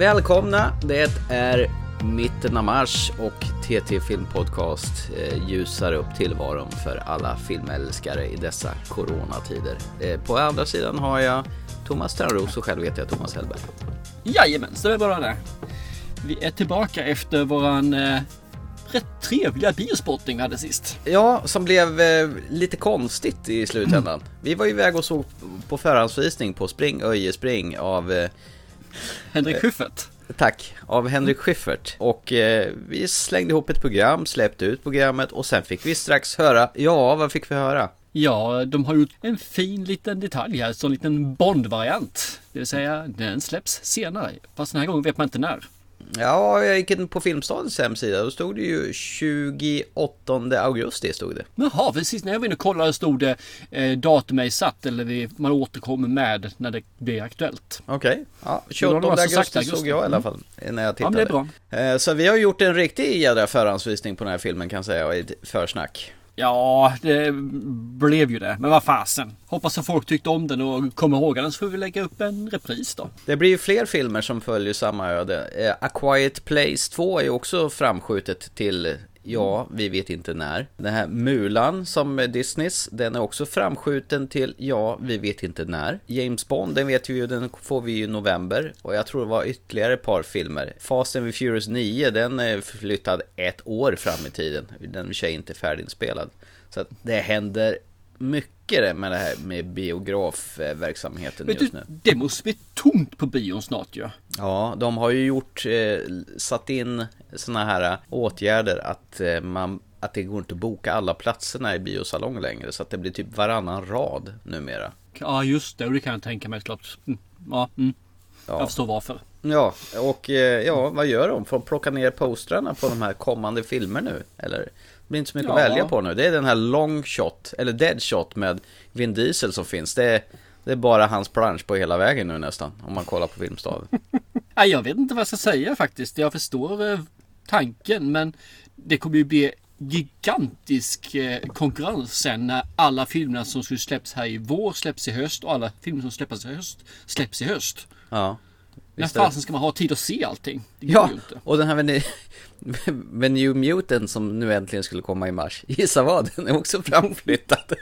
Välkomna. Det är mitten av mars och TT Filmpodcast eh, ljusar upp tillvaron för alla filmälskare i dessa coronatider. Eh, på andra sidan har jag Thomas Törnros och själv heter jag Thomas Hellberg. Jajamän, så det är bara det. Vi är tillbaka efter våran eh, rätt trevliga biospotting vi hade sist. Ja, som blev eh, lite konstigt i slutändan. Vi var iväg och såg på förhandsvisning på Spring Öje Spring av eh, Henrik Schyffert. Tack, av Henrik Schyffert. Och eh, vi slängde ihop ett program, släppte ut programmet och sen fick vi strax höra, ja vad fick vi höra? Ja, de har gjort en fin liten detalj här, så en liten Bond-variant. Det vill säga, den släpps senare. Fast den här gången vet man inte när. Ja, jag gick in på Filmstadens hemsida. Då stod det ju 28 augusti. Stod det. Jaha, precis när jag var inne och kollade stod det eh, datum är satt eller vi, man återkommer med när det blir aktuellt. Okej, okay. ja, 28 augusti, augusti såg jag i alla fall när jag tittade. Ja, men det är bra. Eh, så vi har gjort en riktig jädra förhandsvisning på den här filmen kan jag säga och ett försnack. Ja, det blev ju det. Men vad fasen. Hoppas att folk tyckte om den och kommer ihåg den så får vi lägga upp en repris då. Det blir ju fler filmer som följer samma öde. Eh, A Quiet Place 2 är också framskjutet till Ja, vi vet inte när. Den här Mulan som är Disneys, den är också framskjuten till ja, vi vet inte när. James Bond, den vet vi ju, den får vi i november. Och jag tror det var ytterligare ett par filmer. Fast and Furious 9, den är flyttad ett år fram i tiden. Den är inte färdiginspelad. Så att det händer mycket med det här med biografverksamheten just nu. Det måste bli tomt på bion snart ju. Ja. Ja, de har ju gjort, eh, satt in sådana här åtgärder att eh, man att det går inte att boka alla platserna i biosalong längre så att det blir typ varannan rad numera. Ja just det, det kan jag tänka mig klart. Mm. Ja, mm. ja, jag förstår varför. Ja, och eh, ja, vad gör de? Får de plocka ner postrarna på de här kommande filmer nu? Eller? Det blir inte så mycket ja. att välja på nu. Det är den här long shot, eller dead shot med Vin Diesel som finns. Det är, det är bara hans plansch på hela vägen nu nästan, om man kollar på Filmstaden. ja, jag vet inte vad jag ska säga faktiskt. Jag förstår eh, tanken, men det kommer ju bli gigantisk eh, konkurrens sen när alla filmerna som skulle släppas här i vår släpps i höst och alla filmer som släpps i höst släpps i höst. Ja. När fasen ska man ha tid att se allting? Ja, och den här New Mutant som nu äntligen skulle komma i mars. Gissa vad? Den är också framflyttad.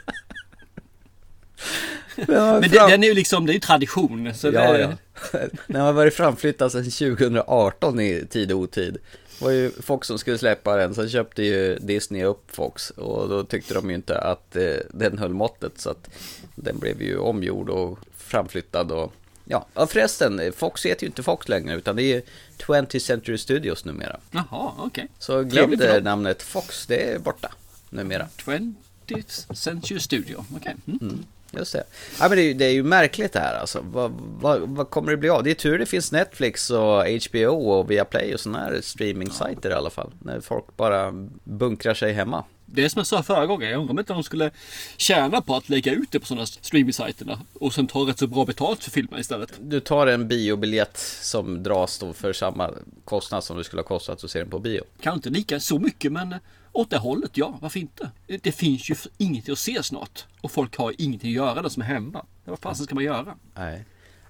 Men det, den är ju liksom, det är ju tradition. Så ja, det... ja. Den har varit framflyttad sedan 2018 i tid och otid. Det var ju Fox som skulle släppa den, sen köpte ju Disney upp Fox och då tyckte de ju inte att eh, den höll måttet så att den blev ju omgjord och framflyttad och Ja, förresten, Fox heter ju inte Fox längre utan det är 20th Century Studios numera. Jaha, okej. Okay. Så glöm namnet Fox, det är borta numera. 20th Century Studio, okej. Okay. Mm. Mm, just det. Ja, men det är, det är ju märkligt det här alltså. Vad, vad, vad, kommer det bli av? Det är tur det finns Netflix och HBO och Viaplay och sådana här streaming-sajter ja. i alla fall. När folk bara bunkrar sig hemma det är som jag sa förra gången. Jag undrar om inte de skulle tjäna på att lägga ut det på sådana streaming-sajterna och sen ta rätt så bra betalt för filmen istället. Du tar en biobiljett som dras då för samma kostnad som det skulle ha kostat att se den på bio. Kanske inte lika så mycket men åt det hållet, ja, varför inte? Det finns ju inget att se snart och folk har ingenting att göra där som är hemma. Vad fasen ska man göra? Nej.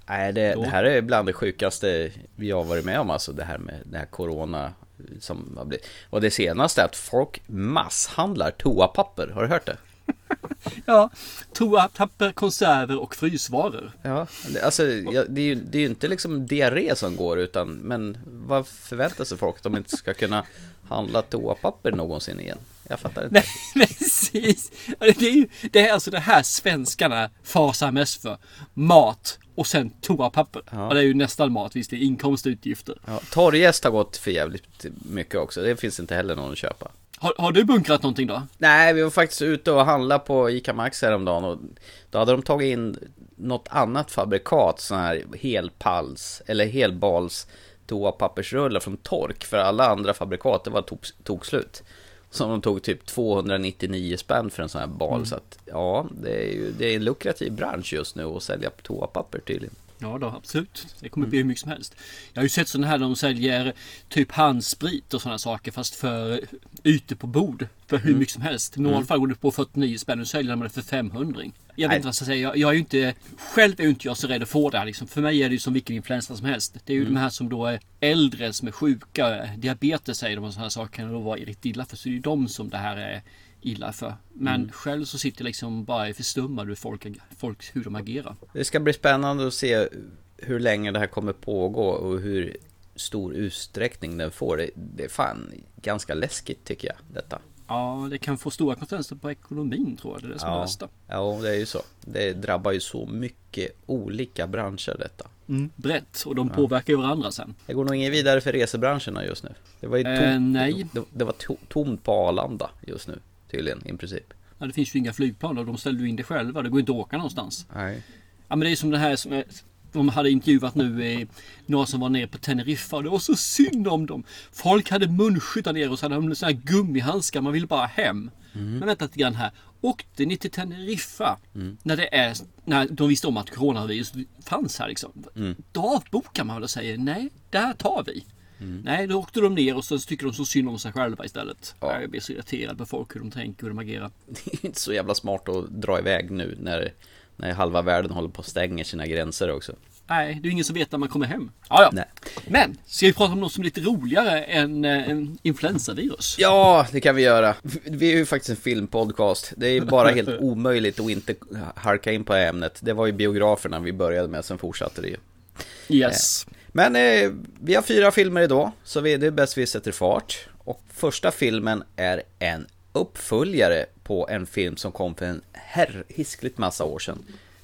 Nej, det, det, här är bland det sjukaste vi har varit med om, alltså det här med det här corona som har blivit. Och det senaste är att folk masshandlar toapapper. Har du hört det? ja, toapapper, konserver och frysvaror. Ja, alltså det är ju det är inte liksom diarré som går utan men vad förväntar sig folk att de inte ska kunna handla toapapper någonsin igen? Jag fattar inte. Nej, precis. Det är ju det är alltså det här svenskarna fasar mest för. Mat och sen toapapper. Ja. Och det är ju nästan mat, visst det är inkomst och utgifter. Ja, torrjäst har gått för jävligt mycket också. Det finns inte heller någon att köpa. Har, har, du bunkrat någonting då? Nej, vi var faktiskt ute och handlade på ICA Max häromdagen och då hade de tagit in något annat fabrikat, sån här helpals eller helbals toapappersrullar från Tork för alla andra fabrikat, det var tog, tog slut. Som de tog typ 299 spänn för en sån här bal. Mm. Så att ja, det är ju det är en lukrativ bransch just nu att sälja toapapper tydligen. Ja då, absolut. Det kommer bli hur mycket som helst. Jag har ju sett sådana här där de säljer typ handsprit och sådana saker fast för ytor på bord. För hur mycket som helst. I normala fall går det på 49 spänn och säljer de det för 500. Jag vet inte vad jag ska säga. Jag, jag är ju inte... Själv är ju inte jag så rädd att få det här liksom. För mig är det ju som vilken influensa som helst. Det är ju de här som då är äldre, som är sjuka. Diabetes säger de och sådana saker kan då vara riktigt illa för. Så det är ju de som det här är illa för. Men själv så sitter jag liksom bara förstummad hur folk, folk hur de agerar. Det ska bli spännande att se hur länge det här kommer pågå och hur stor utsträckning den får. Det, det är fan ganska läskigt tycker jag, detta. Ja, det kan få stora konsekvenser på ekonomin tror jag. Det är det som är det Ja, värsta. ja, det är ju så. Det drabbar ju så mycket olika branscher detta. Mm, brett och de påverkar ju varandra sen. Det går nog ingen vidare för resebranscherna just nu. Det var ju Eh, tomt, nej. Det, det var to, tomt på Arlanda just nu, tydligen, i princip. Ja, det finns ju inga flygplan och de ställer ju in det själva. Det går inte att åka någonstans. Nej. Ja, men det är som det här som är, de hade intervjuat nu i några som var nere på Teneriffa och det var så synd om dem. Folk hade munskydd där nere och så hade de såna här gummihandskar. Man ville bara hem. Men vänta lite grann här. Åkte ni till Teneriffa när det är när de visste om att coronavirus fanns här liksom. Då avbokar man väl och säger nej, det här tar vi. Nej, då åkte de ner och så tycker de så synd om sig själva istället. Ja. Jag blir så irriterad på folk hur de tänker, hur de agerar. Det är inte så jävla smart att dra iväg nu när, när halva världen håller på att stänga sina gränser också. Nej, det är ingen som vet när man kommer hem. Ja, ja. Nej. Men, ska vi prata om något som är lite roligare än eh, en influensavirus? Ja, det kan vi göra. Vi är ju faktiskt en filmpodcast. Det är bara helt omöjligt att inte harka in på ämnet. Det var ju biograferna vi började med, sen fortsatte det ju. Yes. Men eh, vi har fyra filmer idag, så vi, det är bäst vi sätter fart. Och första filmen är en uppföljare på en film som kom för en herrhiskligt massa år sedan.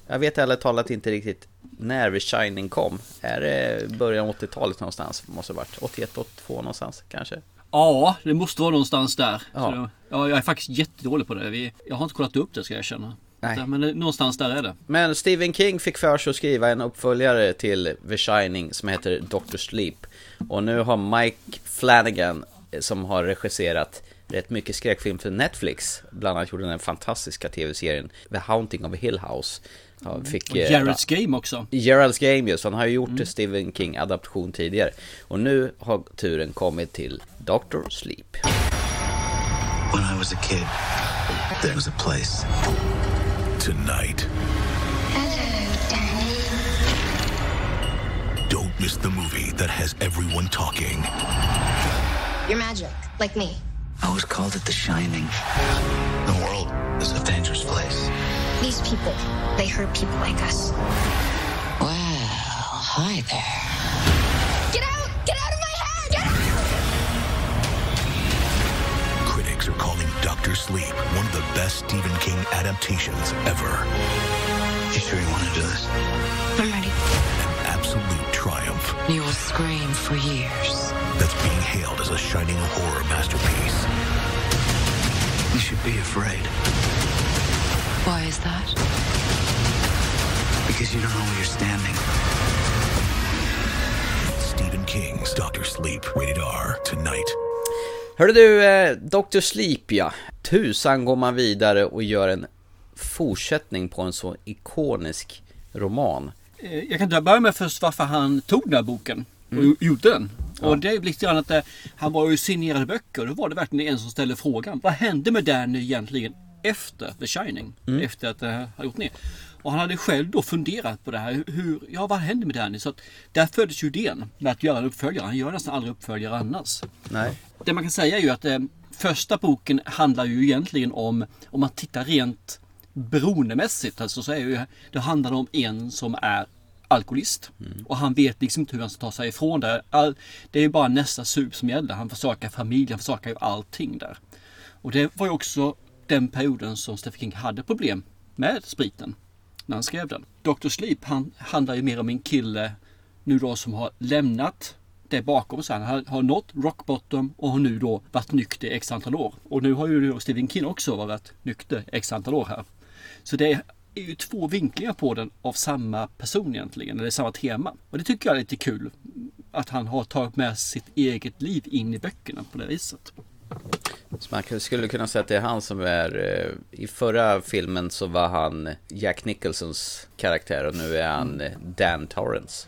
Jag vet ärligt talat inte riktigt när The Shining kom. Är det början av 80-talet någonstans? Måste det varit 81, 82 någonstans kanske? Ja, det måste vara någonstans där. Ja. Så ja, jag är faktiskt jättedålig på det. Vi, jag har inte kollat upp det ska jag erkänna. Nej. Men någonstans där är det. Men Stephen King fick för sig att skriva en uppföljare till The Shining som heter Doctor Sleep. Och nu har Mike Flanagan, eh, som har regisserat rätt mycket skräckfilm för Netflix, bland annat gjorde den fantastiska tv-serien The Haunting of Hill House. Ja, Fick, Och eh, Jareds Game också. Gerald's Game just, han har ju gjort Stephen King adaption tidigare. Och nu har turen kommit till Doctor Sleep. When I was a kid, there was a place. Tonight, Hello, Danny. don't miss the movie that has everyone talking. You're magic, like me. I was called it The Shining. The world is a dangerous place. These people, they hurt people like us. Well, hi there. Doctor Sleep one of the best Stephen King adaptations ever. You sure you want to do this? I'm ready. An absolute triumph You will scream for years. that's being hailed as a shining horror masterpiece. You should be afraid Why is that? because you don't know where you're standing. Stephen King's Doctor Sleep, rated R, tonight. Hörru du, eh, Dr. Sleep ja. Tusan går man vidare och gör en fortsättning på en så ikonisk roman. Eh, Jag kan börja med först varför han tog den här boken och Mm. gjorde den. Och det är lite grann att eh, han var ju signerade böcker då var det verkligen en som ställde frågan. Vad hände med Danny egentligen efter The Shining? Mm. Efter att det här har gjort ner. Och han hade själv då funderat på det här. Hur, ja vad hände med Danny? Så att där föddes ju idén med att göra en uppföljare. Han gör nästan aldrig uppföljare annars. Nej. Det man kan säga är ju att eh, första boken handlar ju egentligen om, om man tittar rent beroendemässigt, alltså så är ju, det handlar om en som är alkoholist. Och han vet liksom inte hur han ska ta sig ifrån det. All, det är bara nästa sup som gäller. Han försakar familj, han försakar ju allting där. Och det var ju också den perioden som Stephen King hade problem med spriten. När han skrev den. Dr. Sleep han handlar ju mer om en kille nu då som har lämnat det bakom sig. Han har, har nått rock bottom och har nu då varit nykter x antal år. Och nu har ju då Stephen King också varit nykter x antal år här. Så det är ju två vinklingar på den av samma person egentligen, eller samma tema. Och det tycker jag är lite kul. Att han har tagit med sitt eget liv in i böckerna på det viset. Så man skulle kunna säga att det är han som är... eh, I förra filmen så var han Jack Nicholsons karaktär och nu är han eh, Dan Torrance.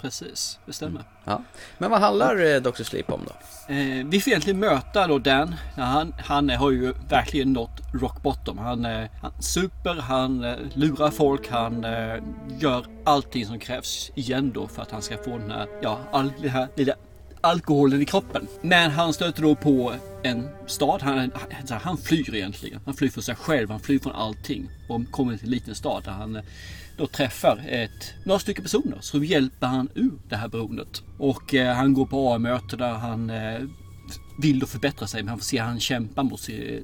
Precis, det stämmer. Ja. Men vad handlar eh, Dr. Sleep om då? Eh, vi får egentligen möta då Dan. Han, han har ju verkligen nått rock bottom. Han, eh, han super, han eh, lurar folk, han gör allting som krävs igen då för att han ska få den här, ja, all den här lilla alkoholen i kroppen. Men han stöter då på en stad. Han, han, han flyr egentligen. Han flyr för sig själv, han flyr från allting. Och kommer till en liten stad där han eh, då träffar ett, några stycken personer som hjälper han ur det här beroendet. Och eh, han går på A-möte där han eh, vill då förbättra sig men han får se att han kämpar mot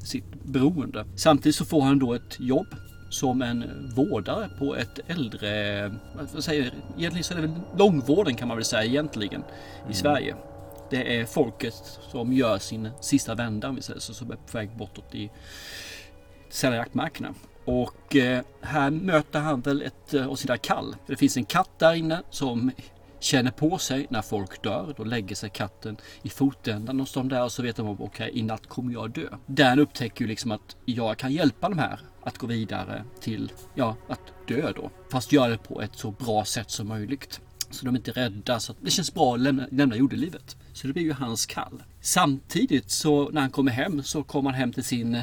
sitt beroende. Samtidigt så får han då ett jobb som en vårdare på ett äldre, vad säger egentligen så är det väl långvården kan man väl säga egentligen i Sverige. Det är folket som gör sin sista vända om vi säger så, som är på väg bortåt i sälja jaktmarkerna. Och eh, här möter han väl ett eh, av sina kall. Det finns en katt där inne som känner på sig när folk dör. Då lägger sig katten i fotändan hos dem där och så vet de om okej i natt kommer jag dö. Dan upptäcker ju liksom att jag kan hjälpa de här att gå vidare till, ja, att dö då. Fast göra det på ett så bra sätt som möjligt. Så de är inte rädda. Så att det känns bra att lämna, lämna jordelivet. Så det blir ju hans kall. Samtidigt så när han kommer hem så kommer han hem till sin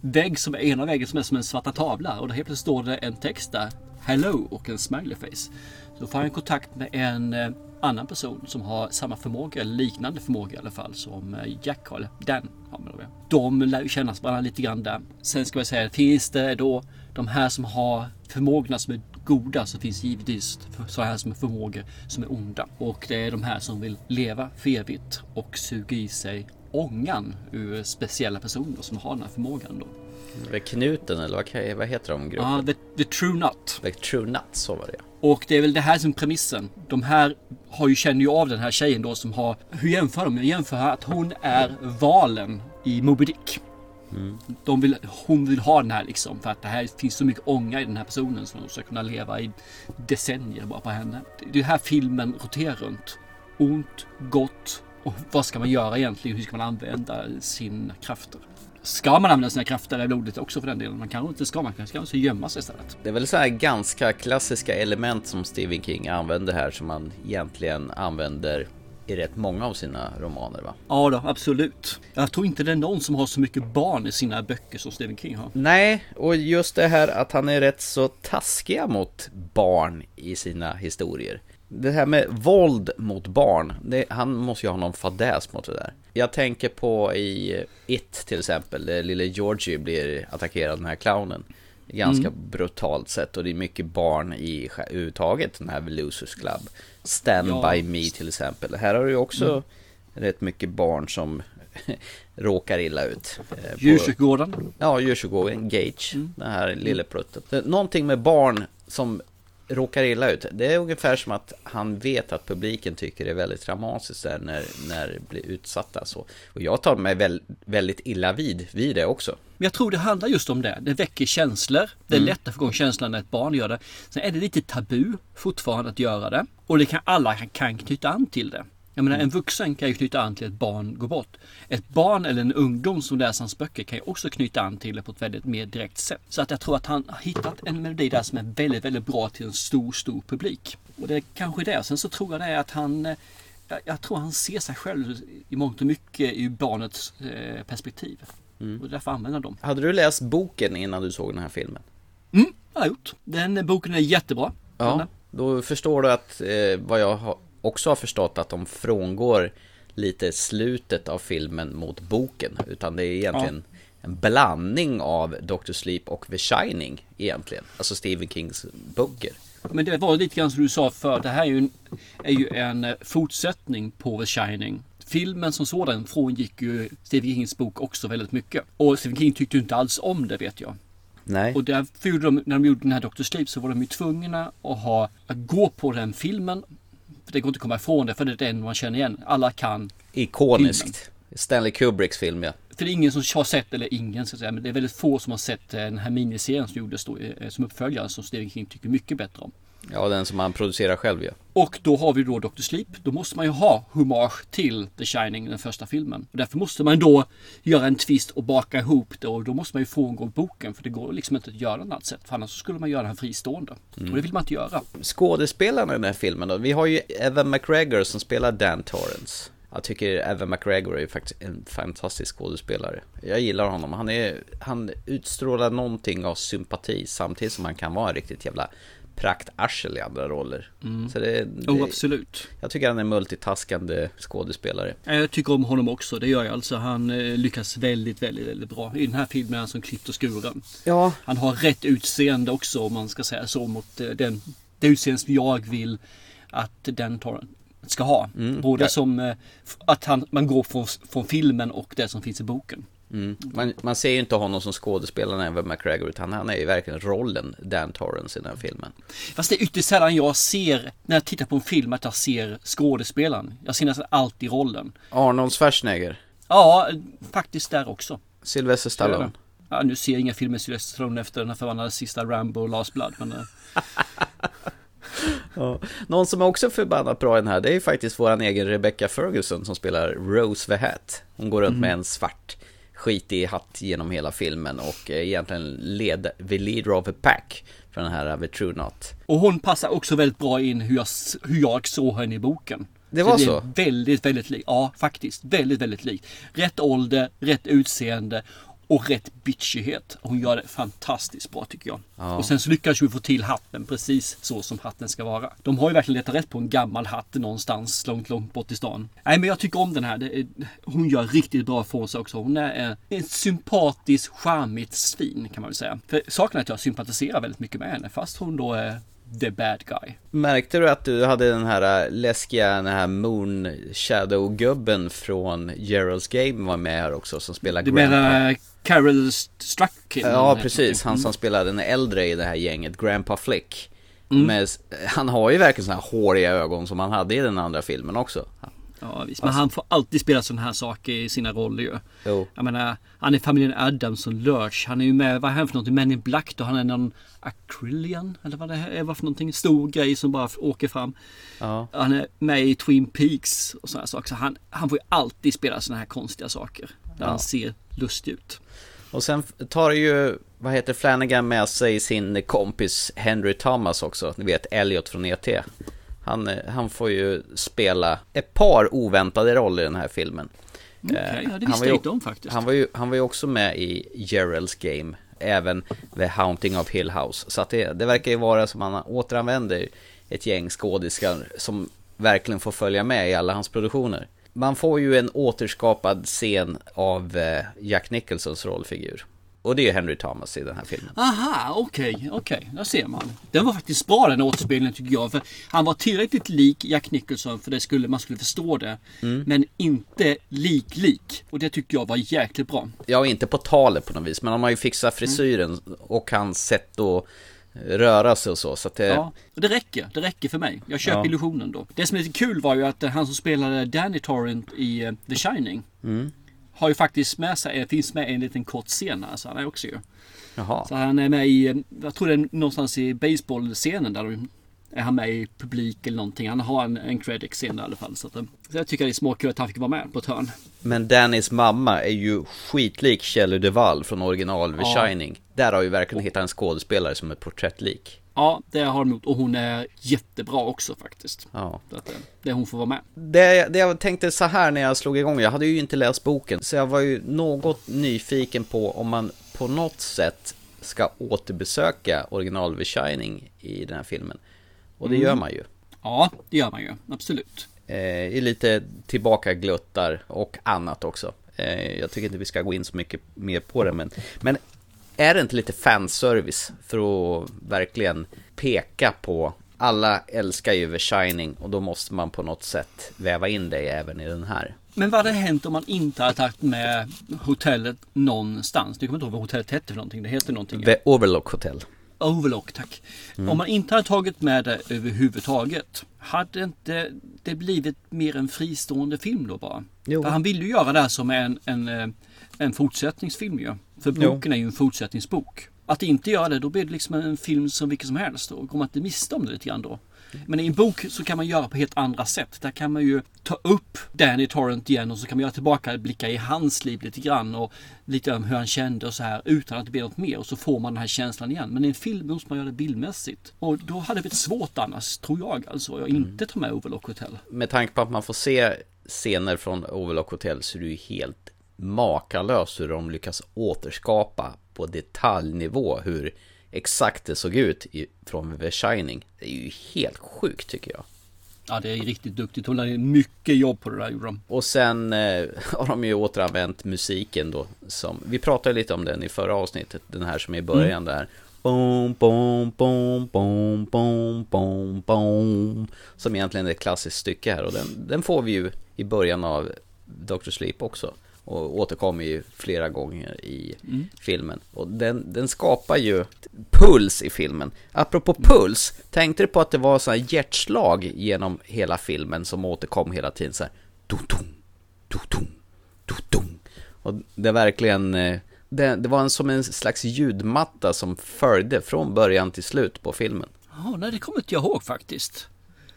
vägg som är ena väggen som är som en svarta tavla. Och där helt plötsligt står det en text där. Hello och en smiley face. Så får han kontakt med en eh, annan person som har samma förmåga, eller liknande förmåga i alla fall, som eh, Jack har, eller Dan har man då. De lär ju kännas varandra lite grann där. Sen ska jag säga, finns det då de här som har förmågorna som är goda så finns givetvis så här som är förmågor som är onda. Och det är de här som vill leva för evigt och suga i sig ångan ur speciella personer som har den här förmågan då. Var Knuten eller vad, heter de gruppen? Ja, the, the True Nut. The True Nuts, så var det. Och det är väl det här som premissen. De här har ju, känner ju av den här tjejen då som har... Hur jämför de? Jag jämför att hon är valen i Moby Dick. De vill, hon vill ha den här liksom för att det här finns så mycket ånga i den här personen som hon ska kunna leva i decennier bara på henne. Det är här filmen roterar runt. Ont, gott och vad ska man göra egentligen? Hur ska man använda sina krafter? Ska man använda sina krafter i blodet också för den delen? Man kanske inte ska, man kanske ska gömma sig istället. Det är väl så här ganska klassiska element som Stephen King använder här som man egentligen använder i rätt många av sina romaner va? Ja då, absolut. Jag tror inte det är någon som har så mycket barn i sina böcker som Stephen King har. Nej, och just det här att han är rätt så taskiga mot barn i sina historier. Det här med våld mot barn, det, han måste ju ha någon fadäs mot det där. Jag tänker på i It till exempel, där lille Georgie blir attackerad av den här clownen. Ganska brutalt sätt och det är mycket barn i överhuvudtaget, den här Losers Club. Stand Ja. By Me till exempel. Här har du ju också rätt mycket barn som råkar illa ut. eh, Djurkyrkogården. Ja, djurkyrkogården Gage, Mm. den här lille prutten. Det- Någonting med barn som råkar illa ut. Det är ungefär som att han vet att publiken tycker det är väldigt traumatiskt där när, när det blir utsatta så. Och jag tar mig väl, väldigt illa vid, vid det också. Men jag tror det handlar just om det. Det väcker känslor. Det är lätt att få igång känslan när ett barn gör det. Sen är det lite tabu fortfarande att göra det. Och det kan alla kan knyta an till det. Jag menar en vuxen kan ju knyta an till ett barn går bort. Ett barn eller en ungdom som läser hans böcker kan ju också knyta an till det på ett väldigt mer direkt sätt. Så att jag tror att han har hittat en melodi där som är väldigt, väldigt bra till en stor, stor publik. Och det är kanske det. Sen så tror jag det är att han eh, jag, jag tror han ser sig själv i mångt och mycket ur barnets eh, perspektiv. Och därför använder de. Hade du läst boken innan du såg den här filmen? Mm, jag har gjort. Den boken är jättebra. Ja, då förstår du att eh, vad jag har, också har förstått att de frångår lite slutet av filmen mot boken. Utan det är egentligen en blandning av Dr. Sleep och The Shining egentligen. Alltså Stephen Kings böcker. Men det var lite grann som du sa för Det här är ju en, är ju en eh, fortsättning på The Shining. Filmen som sådan frångick ju Stephen Kings bok också väldigt mycket. Och Stephen King tyckte inte alls om det vet jag. Nej. Och därför gjorde de, när de gjorde den här Dr. Sleep så var de ju tvungna att ha, att gå på den filmen. För det går inte att komma ifrån det, för det är den man känner igen. Alla kan. Ikoniskt. Stanley Kubricks film ja. För det är ingen som har sett, eller ingen ska säga, men det är väldigt få som har sett eh, den här miniserien som gjordes då eh, som uppföljare som Stephen King tycker mycket bättre om. Ja, den som han producerar själv ja. Och då har vi då Dr. Sleep. Då måste man ju ha hommage till The Shining, den första filmen. Och därför måste man då göra en twist och baka ihop det. Och då måste man ju frångå boken. För det går liksom inte att göra något annat sätt. För annars skulle man göra den fristående. Och det vill man inte göra. Skådespelarna i den här filmen då? Vi har ju Evan McGregor som spelar Dan Torrance. Jag tycker Evan McGregor är faktiskt en fantastisk skådespelare. Jag gillar honom. Han, är, han utstrålar någonting av sympati samtidigt som han kan vara en riktigt jävla praktarsel i andra roller. Så det, det, Oh, absolut. jag tycker han är en multitaskande skådespelare. Ja, Jag tycker om honom också. Det gör jag alltså. Han eh, lyckas väldigt, väldigt, väldigt bra. I den här filmen är han som klippt och skuren. Ja, Han har rätt utseende också om man ska säga så mot eh, den, det utseende som jag vill att den tar, ska ha. Både Ja. som eh, att han, man går från, från filmen och det som finns i boken. Man, man ser ju inte honom som skådespelaren Evan McGregor utan han är ju verkligen rollen Dan Torrance i den filmen. Fast det är ytterst sällan jag ser, när jag tittar på en film, att jag ser skådespelaren. Jag ser nästan alltid rollen. Arnold Schwarzenegger, Ja, faktiskt där också. Sylvester Stallone. Ja, nu ser jag inga filmer med Sylvester Stallone efter den här förbannade sista Rambo och Last Blood. Men, eh, Ja. Någon som är också förbannat bra i den här, det är ju faktiskt våran egen Rebecca Ferguson som spelar Rose the Hat. Hon går runt med en svart skitig hatt genom hela filmen och är egentligen led, the leader of a pack för den här The True Not. och hon passar också väldigt bra in hur jag, hur jag såg henne i boken. Det var det så? väldigt, väldigt likt. Ja, faktiskt. Väldigt, väldigt likt. Rätt ålder, rätt utseende och rätt bitchighet. Hon gör det fantastiskt bra tycker jag. Ja. Och sen så lyckas vi få till hatten precis så som hatten ska vara. De har ju verkligen letat rätt på en gammal hatt någonstans långt, långt bort i stan. Nej, men jag tycker om den här. Är, hon gör riktigt bra från sig också. Hon är ett sympatiskt, charmigt svin kan man väl säga. För saken är att jag sympatiserar väldigt mycket med henne fast hon då är the bad guy. Märkte du att du hade den här äh, läskiga, den här Moon Shadow-gubben från Gerald's Game var med här också som spelar Du menar Carol Strucken? Ja, precis. Han som spelar den äldre i det här gänget, Grandpa Flick. Mm. Men han har ju verkligen sådana här håriga ögon som han hade i den andra filmen också. Ja, visst. Men han får alltid spela sådana här saker i sina roller ju. Jo. Jag menar, han är familjen Adams och Lurch. Han är ju med, vad är han för någonting? Men in Black då? Han är någon Acrylian? Eller vad det är vad för någonting? Stor grej som bara åker fram. Ja. Han är med i Twin Peaks och sådana saker. Så han, han får ju alltid spela sådana här konstiga saker. Där Ja. han ser lustig ut. Och sen tar ju, vad heter Flanagan med sig sin kompis Henry Thomas också. Ni vet Elliot från E.T. Han, eh, han får ju spela ett par oväntade roller i den här filmen. Okej, Eh, ja, det visste jag ju- inte om faktiskt. Han var, ju, han var ju också med i Gerald's Game, även The Haunting of Hill House. Så att det, det verkar ju vara som att han återanvänder ett gäng skådespelare som verkligen får följa med i alla hans produktioner. Man får ju en återskapad scen av eh, Jack Nicholsons rollfigur. Och det är Henry Thomas i den här filmen. Aha, okej, okej. Där ser man. Den var faktiskt bra den återspelningen tycker jag. För han var tillräckligt lik Jack Nicholson för det skulle, man skulle förstå det. Men inte lik-lik. Och det tycker jag var jäkligt bra. Ja, inte på talet på något vis, men de har ju fixat frisyren och hans sätt att röra sig och så. Så det, Ja, det räcker. Det räcker för mig. Jag köper Ja. illusionen då. Det som är lite kul var ju att eh, han som spelade Danny Torrent i eh, The Shining Mm. har ju faktiskt med sig, eh, finns med i en liten kort scen här, så han är också ju. Jaha. Så han är med i, jag tror det är någonstans i baseballscenen där de är han med i publik eller någonting. Han har en, en credit-scen där i alla fall. Så, att, eh, så jag tycker det är småkul att han fick vara med på ett hörn. Men Dannys mamma är ju skitlik Shelley Duvall från original The Ja. Shining. Där har vi verkligen hittat en skådespelare som är porträttlik. Ja, det har de gjort och hon är jättebra också faktiskt. Ja. Så att, eh, det hon får vara med. Det, det jag tänkte så här när jag slog igång, jag hade ju inte läst boken, så jag var ju något nyfiken på om man på något sätt ska återbesöka original The Shining i den här filmen. Och det gör man ju. Ja, det gör man ju. Absolut. Eh, I lite tillbakagluttar och annat också. Eh, jag tycker inte vi ska gå in så mycket mer på det, men, men är det inte lite fanservice för att verkligen peka på alla älskar ju The Shining och då måste man på något sätt väva in det även i den här. Men vad hade hänt om man inte hade tagit med hotellet någonstans? Du kommer inte ihåg vad hotellet hette för någonting. Det heter någonting. The Overlook Hotel. Overlock, tack. Mm. Om man inte hade tagit med det överhuvudtaget. Hade inte det blivit mer en fristående film då bara? Jo. För han ville ju göra det här som en, en, eh, en fortsättningsfilm ju. För Jo. boken är ju en fortsättningsbok. Att inte göra det, då blir det liksom en film som vilken som helst. Då går man inte miste om det lite grann då. Men i en bok så kan man göra på helt andra sätt. Där kan man ju ta upp Danny Torrent igen och så kan man göra tillbaka, blicka i hans liv lite grann och lite om hur han kände och så här utan att det blir något mer och så får man den här känslan igen. Men i en film måste man göra det bildmässigt. Och då hade det blivit svårt annars, tror jag alltså, att inte ta med Overlock Hotel. Med tanke på att man får se scener från Overlock Hotel så är det ju helt makalöst hur de lyckas återskapa på detaljnivå hur exakt det såg ut i, från The Shining. Det är ju helt sjukt tycker jag. Ja, det är riktigt duktigt. Hon hade mycket jobb på det där gjorde de. Och sen eh, har de ju återanvänt musiken då som, vi pratade lite om den i förra avsnittet, den här som är i början där. Boom, boom, boom, boom, boom, boom, boom. Som egentligen är ett klassiskt stycke här och den, den får vi ju i början av Dr. Sleep också. Och återkommer ju flera gånger i filmen. Och den, den skapar ju puls i filmen. Apropå puls, tänkte du på att det var sådana hjärtslag genom hela filmen som återkom hela tiden så här. Dum-dum, dum-dum, dum-dum. Och det är verkligen, eh, det, det var en, som en slags ljudmatta som följde från början till slut på filmen. Ja, nej det kommer inte jag ihåg faktiskt.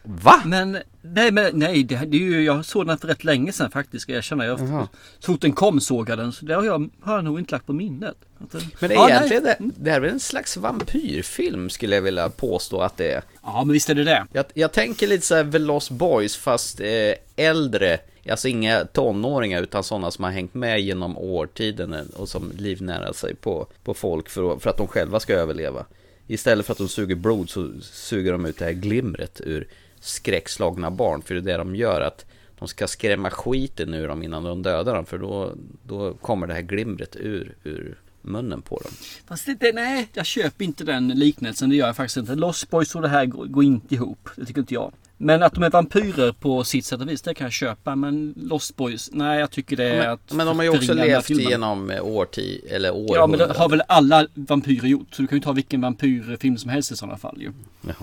Va? Men nej, men, nej det, det är ju, jag såg den för rätt länge sedan faktiskt ska jag erkänna. Jag, Jaha. så fort den kom såg jag den. Så det har jag, har jag nog inte lagt på minnet. Den, Men ja, egentligen, nej. det, det här är en slags vampyrfilm skulle jag vilja påstå att det är. Ja, men visst är det det. Jag, jag tänker lite så här Lost Boys fast eh, äldre, alltså inga tonåringar utan sådana som har hängt med genom årtiden och som livnärar sig på, på folk för, för att de själva ska överleva. Istället för att de suger blod så suger de ut det här glimret ur skräckslagna barn, för det är det de gör att de ska skrämma skiten ur dem innan de dödar dem, för då, då kommer det här glimret ur, ur munnen på dem. Fast det, nej, jag köper inte den liknelsen. Det gör jag faktiskt inte. Lost Boys och det här går, går inte ihop. Det tycker inte jag. Men att de är vampyrer på sitt sätt och vis, det kan jag köpa. Men Lost Boys, nej jag tycker det är Men, att men de har ju också levt genom eh, årtid eller Ja århundraden. men det har väl alla vampyrer gjort. Så du kan ju ta vilken vampyrfilm som helst i sådana fall ju. Jaha.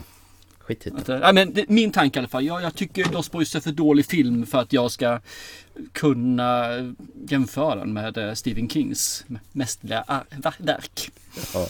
Skit. Att, eh, ja, men det, min tanke i alla fall. Jag, jag tycker Lost Boys är för dålig film för att jag ska kunna jämföra den med eh, Stephen Kings mästerliga verk. Ja.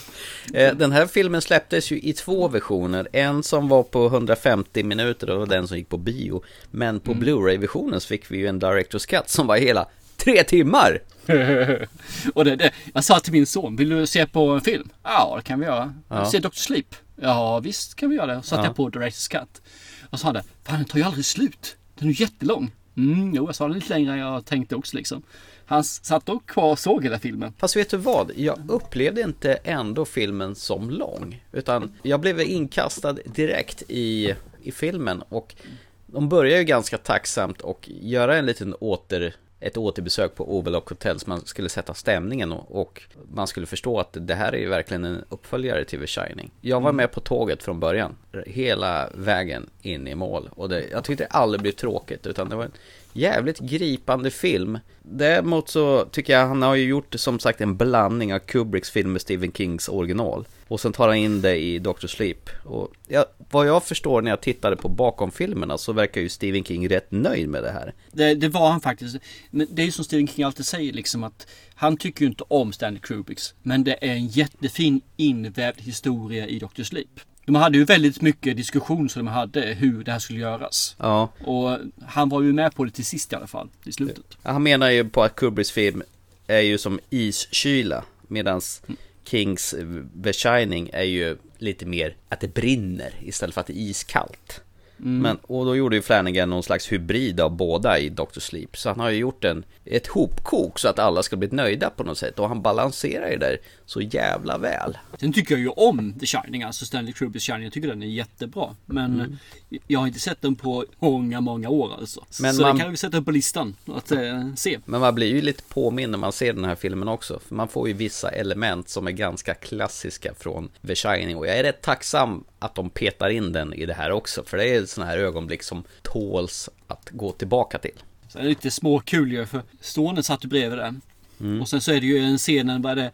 Eh, Den här filmen släpptes ju i två versioner. En som var på 150 minuter och den som gick på bio. Men på Blu-ray-versionen så fick vi ju en Director's Cut som var hela tre timmar. och det, det, jag sa till min son, vill du se på en film? Ja, det kan vi göra. Ja. Se Dr. Sleep? Ja, visst kan vi göra det. Så satte Ja. jag på Director's Cut. Och sa han det, fan den tar ju aldrig slut. Den är ju jättelång. Mm, jo, jag sa den lite längre än jag tänkte också liksom. Han satt dock kvar och såg hela filmen. Fast vet du vad? Jag upplevde inte ändå filmen som lång. Utan jag blev inkastad direkt i, i filmen. Och de börjar ju ganska tacksamt och göra en liten åter ett återbesök på Overlock Hotel så man skulle sätta stämningen och, och man skulle förstå att det här är ju verkligen en uppföljare till The Shining. Jag var med på tåget från början, hela vägen in i mål. Och det, jag tyckte det aldrig blev tråkigt utan det var en jävligt gripande film. Däremot så tycker jag han har ju gjort som sagt en blandning av Kubricks film med Stephen Kings original. Och sen tar han in det i Dr. Sleep. Och jag, vad jag förstår när jag tittade på bakom-filmerna så verkar ju Stephen King rätt nöjd med det här. Det, det var han faktiskt. Men det är ju som Stephen King alltid säger liksom att han tycker ju inte om Stanley Kubricks. Men det är en jättefin invävd historia i Dr. Sleep. De hade ju väldigt mycket diskussion som de hade hur det här skulle göras. Ja, Och han var ju med på det till sist i alla fall. I slutet. han menar ju på att Kubricks film är ju som iskyla. Medan Kings The Shining är ju lite mer att det brinner istället för att det är iskallt. Men, och då gjorde ju Flanagan någon slags hybrid av båda i Dr. Sleep. Så han har ju gjort en, ett hopkok så att alla ska bli nöjda på något sätt. Och han balanserar ju där så jävla väl. Sen tycker jag ju om The Shining, alltså Stanley Kubricks Shining. Jag tycker den är jättebra. Men jag har inte sett den på många, många år alltså. Men Så man- den kan vi sätta upp på listan att eh, se. Men man blir ju lite påminn när man ser den här filmen också. För man får ju vissa element som är ganska klassiska från The Shining. Och jag är rätt tacksam att de petar in den i det här också. För det är sådana här ögonblick som tåls att gå tillbaka till. Är det lite småkul ju för Stående satt ju bredvid den. Och sen så är det ju en vad är det?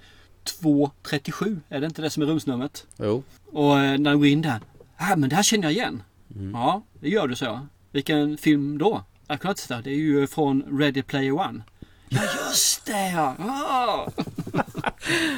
2.37, är det inte det som är rumsnumret? Jo. Och eh, när de går in där. Ja men det här känner jag igen. Ja, det gör du så jag. Vilken film då? Jag kan inte säga. Det är ju från Ready Player One. Ja, just det ja! Ah.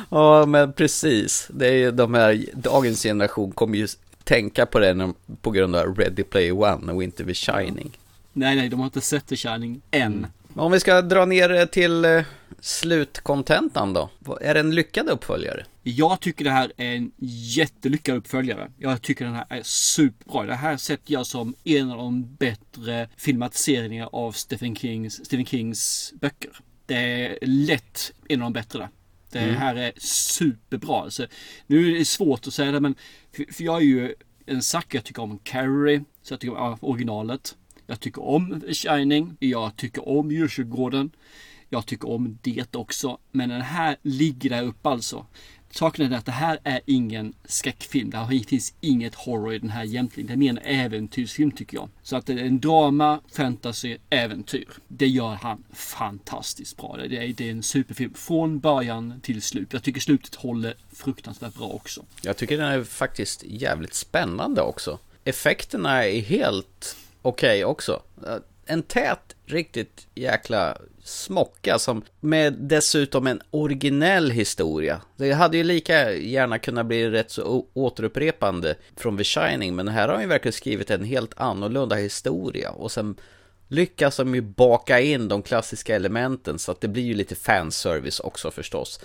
Ja, men precis. Det är ju de här, dagens generation kommer ju tänka på det på grund av Ready Player One och inte The Shining. Nej, nej, de har inte sett The Shining än. Men om vi ska dra ner det till eh, slutkontentan då. Är det en lyckad uppföljare? Jag tycker det här är en jättelyckad uppföljare. Jag tycker den här är superbra. Det här sätter jag som en av de bättre filmatiseringar av Stephen Kings, Stephen Kings böcker. Det är lätt en av de bättre Det här är superbra. Alltså, nu är det svårt att säga det men för, för jag är ju en sucker. Jag tycker om Carrie. Så jag tycker om originalet. Jag tycker om Shining. Jag tycker om Djurkyrkogården. Jag tycker om det också. Men den här ligger där uppe alltså. Saken är att det här är ingen skräckfilm. Det finns inget horror i den här egentligen. Det är mer en äventyrsfilm tycker jag. Så att det är en drama, fantasy, äventyr. Det gör han fantastiskt bra. Det är, det är en superfilm från början till slut. Jag tycker slutet håller fruktansvärt bra också. Jag tycker den är faktiskt jävligt spännande också. Effekterna är helt okej också. En tät, riktigt jäkla smocka som med dessutom en originell historia. Det hade ju lika gärna kunnat bli rätt så återupprepande från The Shining, men här har han ju verkligen skrivit en helt annorlunda historia och sen lyckas de ju baka in de klassiska elementen så att det blir ju lite fanservice också förstås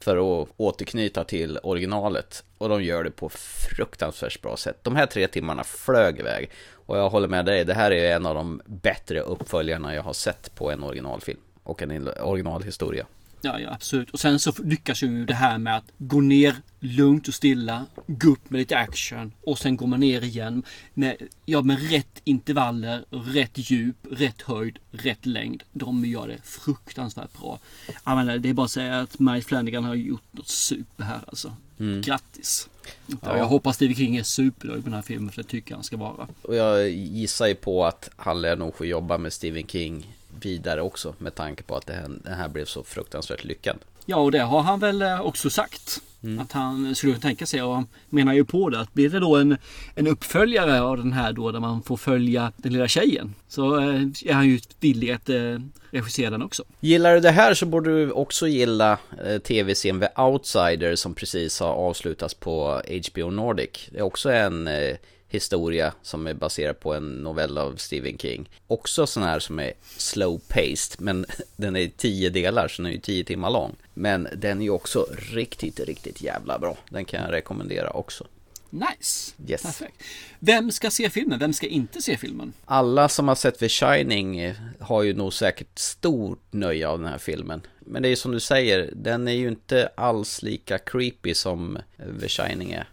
för att återknyta till originalet. Och de gör det på fruktansvärt bra sätt. De här tre timmarna flög iväg. Och jag håller med dig, det här är en av de bättre uppföljarna jag har sett på en originalfilm. Och en originalhistoria. Ja, ja, absolut. Och sen så lyckas ju det här med att gå ner lugnt och stilla, gå upp med lite action och sen går man ner igen med, ja, med rätt intervaller, rätt djup, rätt höjd, rätt längd. De gör det fruktansvärt bra. Jag menar, det är bara att säga att Mike Flanagan har gjort något super här alltså. Grattis! Ja. Jag hoppas Stephen King är supernöjd med den här filmen för det tycker jag han ska vara. Och jag gissar ju på att han lär nog få jobba med Stephen King vidare också. Med tanke på att det här, den här blev så fruktansvärt lyckad. Ja, och det har han väl eh, också sagt. Att han skulle tänka sig och menar ju på det att blir det då en, en uppföljare av den här då där man får följa den lilla tjejen så eh, är han ju villig att eh, regissera den också. Gillar du det här så borde du också gilla eh, tv-serien The Outsider som precis har avslutats på HBO Nordic. Det är också en eh, historia som är baserad på en novell av Stephen King. Också sån här som är slow paced, men den är i tio delar så den är ju tio timmar lång. Men den är ju också riktigt, riktigt jävla bra. Den kan jag rekommendera också. Nice! Yes. Perfekt. Vem ska se filmen? Vem ska inte se filmen? Alla som har sett The Shining har ju nog säkert stort nöje av den här filmen. Men det är ju som du säger, den är ju inte alls lika creepy som The Shining är.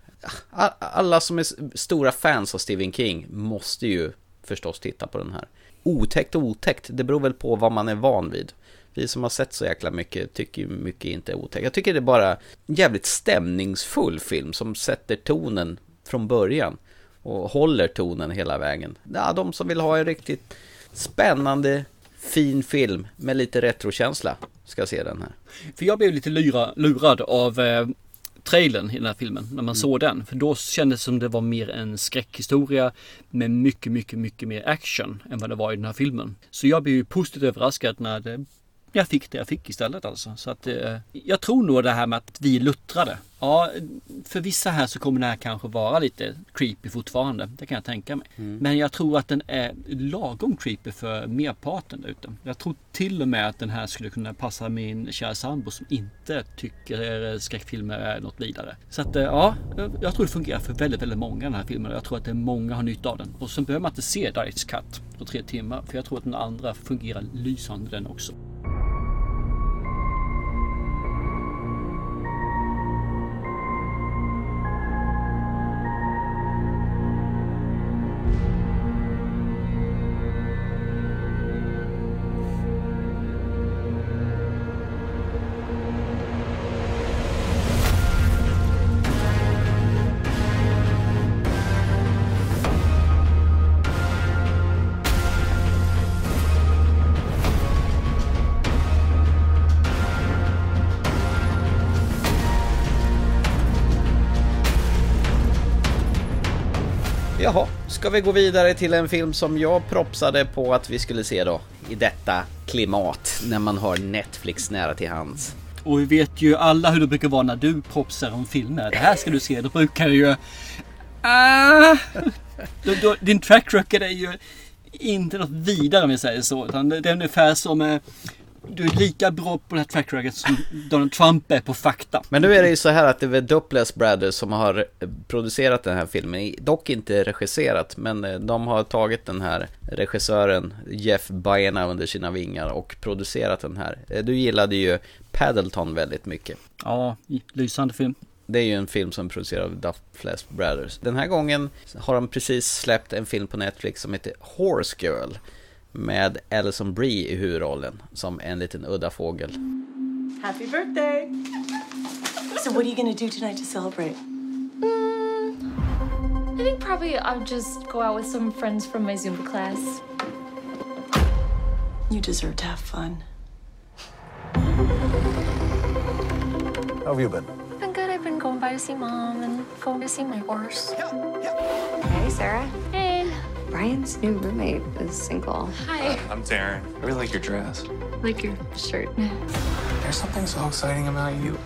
Alla som är stora fans av Stephen King måste ju förstås titta på den här. Otäckt och otäckt, det beror väl på vad man är van vid. Vi som har sett så jäkla mycket tycker ju mycket inte är otäckt. Jag tycker det är bara en jävligt stämningsfull film som sätter tonen från början och håller tonen hela vägen. Ja, de som vill ha en riktigt spännande, fin film med lite retrokänsla ska se den här. För jag blev lite lura, lurad av eh, trailern i den här filmen när man såg den. För då kändes det som det var mer en skräckhistoria med mycket, mycket, mycket mer action än vad det var i den här filmen. Så jag blev ju positivt överraskad när det, jag fick det jag fick istället alltså. Så att eh, jag tror nog det här med att vi luttrade. Ja, för vissa här så kommer det här kanske vara lite creepy fortfarande. Det kan jag tänka mig. Men jag tror att den är lagom creepy för merparten ute. Jag tror till och med att den här skulle kunna passa min kära sambo som inte tycker skräckfilmer är något vidare. Så att eh, ja, jag tror det fungerar för väldigt, väldigt många den här filmen. Jag tror att det är många har nytta av den. Och sen behöver man inte se Dice Cut på tre timmar. För jag tror att den andra fungerar lysande den också. Jaha, ska vi gå vidare till en film som jag propsade på att vi skulle se då? I detta klimat, när man har Netflix nära till hands. Och vi vet ju alla hur det brukar vara när du propsar om filmer. Det här ska du se. Då brukar du ju... Ah, din track record är ju inte något vidare om vi säger så. Utan det är ungefär som... Eh, du är lika bra på det här track record som Donald Trump är på fakta. Men nu är det ju så här att det är väl Duplass Brothers som har producerat den här filmen, dock inte regisserat, men eh, de har tagit den här regissören Jeff Baena under sina vingar och producerat den här. Eh, Du gillade ju Paddleton väldigt mycket. Ja, lysande film. Det är ju en film som produceras av Duplass Brothers. Den här gången har de precis släppt en film på Netflix som heter Horse Girl med Alison Brie i huvudrollen som en liten udda fågel. Happy birthday! So, what are you gonna do tonight to celebrate? I think probably I'll just go out with some friends from my Zumba class. You deserve to have fun. How have you been? Been good. I've been going by to see mom and going to see my horse. Hey, Sarah. Hey. Brian's new roommate is single. Hi. I'm Darren. I really like your dress. Like your shirt. There's something so exciting about you.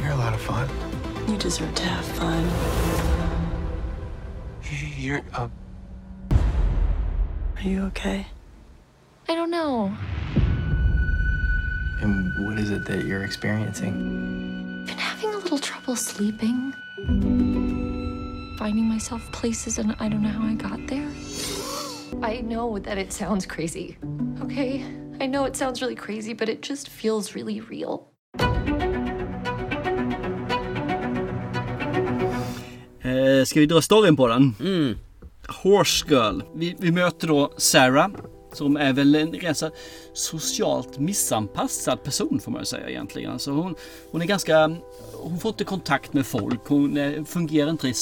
You're a lot of fun. You deserve to have fun. You're uh, Are you okay? I don't know. And what is it that you're experiencing? Been having a little trouble sleeping. Finding myself places and I don't know how I got there. I know that it sounds crazy. Okay? I know it sounds really crazy, but it just feels really real. Eh, ska vi dra storyn på den? Mm. Horse Girl. Vi, vi möter då Sarah. Som är väl en ganska socialt missanpassad person får man säga egentligen. Alltså hon, hon är ganska... Hon får inte kontakt med folk. Hon eh, fungerar inte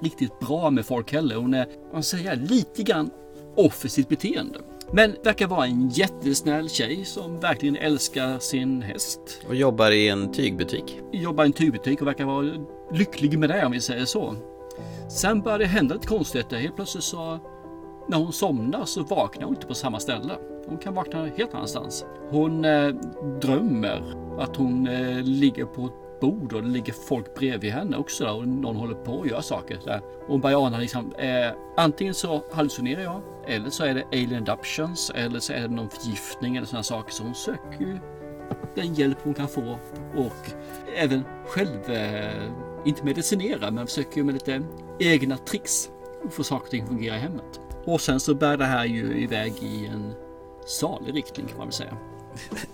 riktigt bra med folk heller. Hon är, man säger, lite grann off i sitt beteende. Men verkar vara en jättesnäll tjej som verkligen älskar sin häst. Och jobbar i en tygbutik. Jobbar i en tygbutik och verkar vara lycklig med det om vi säger så. Sen börjar det hända lite konstigheter. Helt plötsligt så när hon somnar så vaknar hon inte på samma ställe. Hon kan vakna helt annanstans. Hon eh, drömmer att hon eh, ligger på bord och det ligger folk bredvid henne också där och någon håller på att göra saker. Där. Och hon börjar ana liksom, eh, antingen så hallucinerar jag eller så är det alien adoptions eller så är det någon förgiftning eller sådana saker. Så hon söker ju den hjälp hon kan få och även själv, eh, inte medicinera, men försöker med lite egna tricks få saker och ting att fungera i hemmet. Och sen så bär det här ju iväg i en salig riktning kan man väl säga.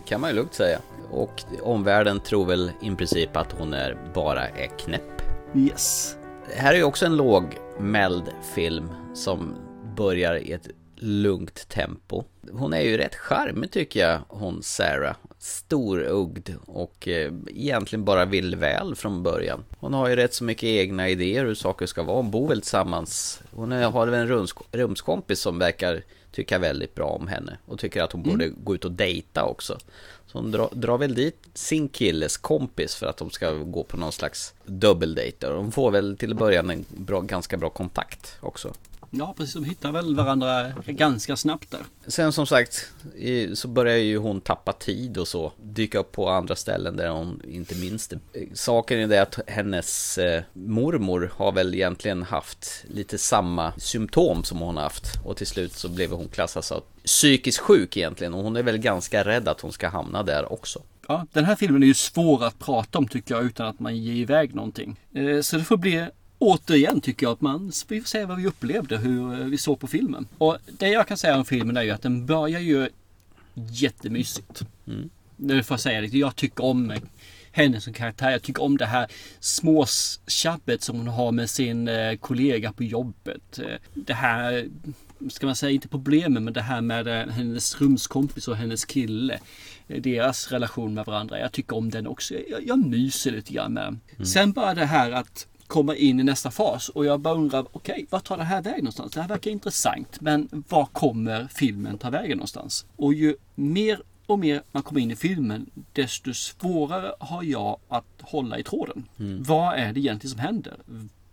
Kan man ju lugnt säga. Och omvärlden tror väl i princip att hon är bara är knäpp. Yes. Det här är ju också en lågmäld film som börjar i ett lugnt tempo. Hon är ju rätt charmig tycker jag, hon Sarah. Storögd och eh, egentligen bara vill väl från början. Hon har ju rätt så mycket egna idéer hur saker ska vara. Hon bor väl tillsammans. Hon har väl en rums, rumskompis som verkar tycka väldigt bra om henne. Och tycker att hon borde gå ut och dejta också. Så hon drar, drar väl dit sin killes kompis för att de ska gå på någon slags dubbeldejt. Och de får väl till början en bra, ganska bra kontakt också. Ja, precis. De hittar väl varandra ganska snabbt där. Sen som sagt så börjar ju hon tappa tid och så. Dyka upp på andra ställen där hon inte minns det. Saken är det att hennes eh, mormor har väl egentligen haft lite samma symptom som hon haft. Och till slut så blev hon klassad som psykiskt sjuk egentligen. Och hon är väl ganska rädd att hon ska hamna där också. Ja, den här filmen är ju svår att prata om tycker jag utan att man ger iväg någonting. Eh, Så det får bli återigen tycker jag att man vi får se vad vi upplevde, hur eh, vi såg på filmen. Och det jag kan säga om filmen är ju att den börjar ju jättemysigt. Mm. Nu får jag säga det, jag tycker om henne som karaktär. Jag tycker om det här småtjabbet som hon har med sin eh, kollega på jobbet. Eh, Det här, ska man säga, inte problemen, men det här med hennes rumskompis och hennes kille. Deras relation med varandra. Jag tycker om den också. Jag, jag myser lite grann med den. Sen bara det här att komma in i nästa fas och jag bara undrar, okej, vad tar det här vägen någonstans? Det här verkar intressant, men var kommer filmen ta vägen någonstans? Och ju mer och mer man kommer in i filmen, desto svårare har jag att hålla i tråden. Vad är det egentligen som händer?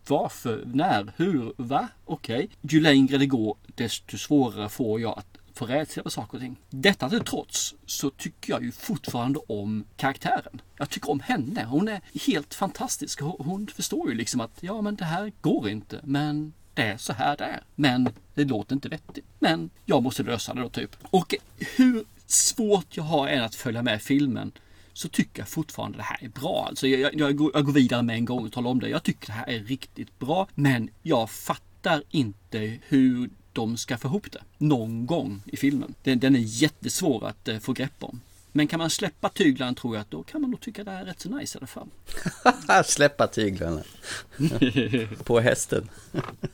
Varför? När? Hur? Va? Okej. Ju längre det går desto svårare får jag att få rädsla på saker och ting. Detta till trots så tycker jag ju fortfarande om karaktären. Jag tycker om henne. Hon är helt fantastisk. Hon, hon förstår ju liksom att ja men det här går inte. Men det är så här det är. Men det låter inte vettigt. Men jag måste lösa det då typ. Och hur svårt jag har än att följa med filmen så tycker jag fortfarande det här är bra. Alltså jag, jag, jag, går, jag går vidare med en gång och talar om det. Jag tycker det här är riktigt bra. Men jag fattar inte hur de ska få ihop det någon gång i filmen. Den, den är jättesvår att eh, få grepp om. Men kan man släppa tyglarna tror jag att då kan man nog tycka det här är rätt så nice i alla fall. släppa tyglarna. På hästen.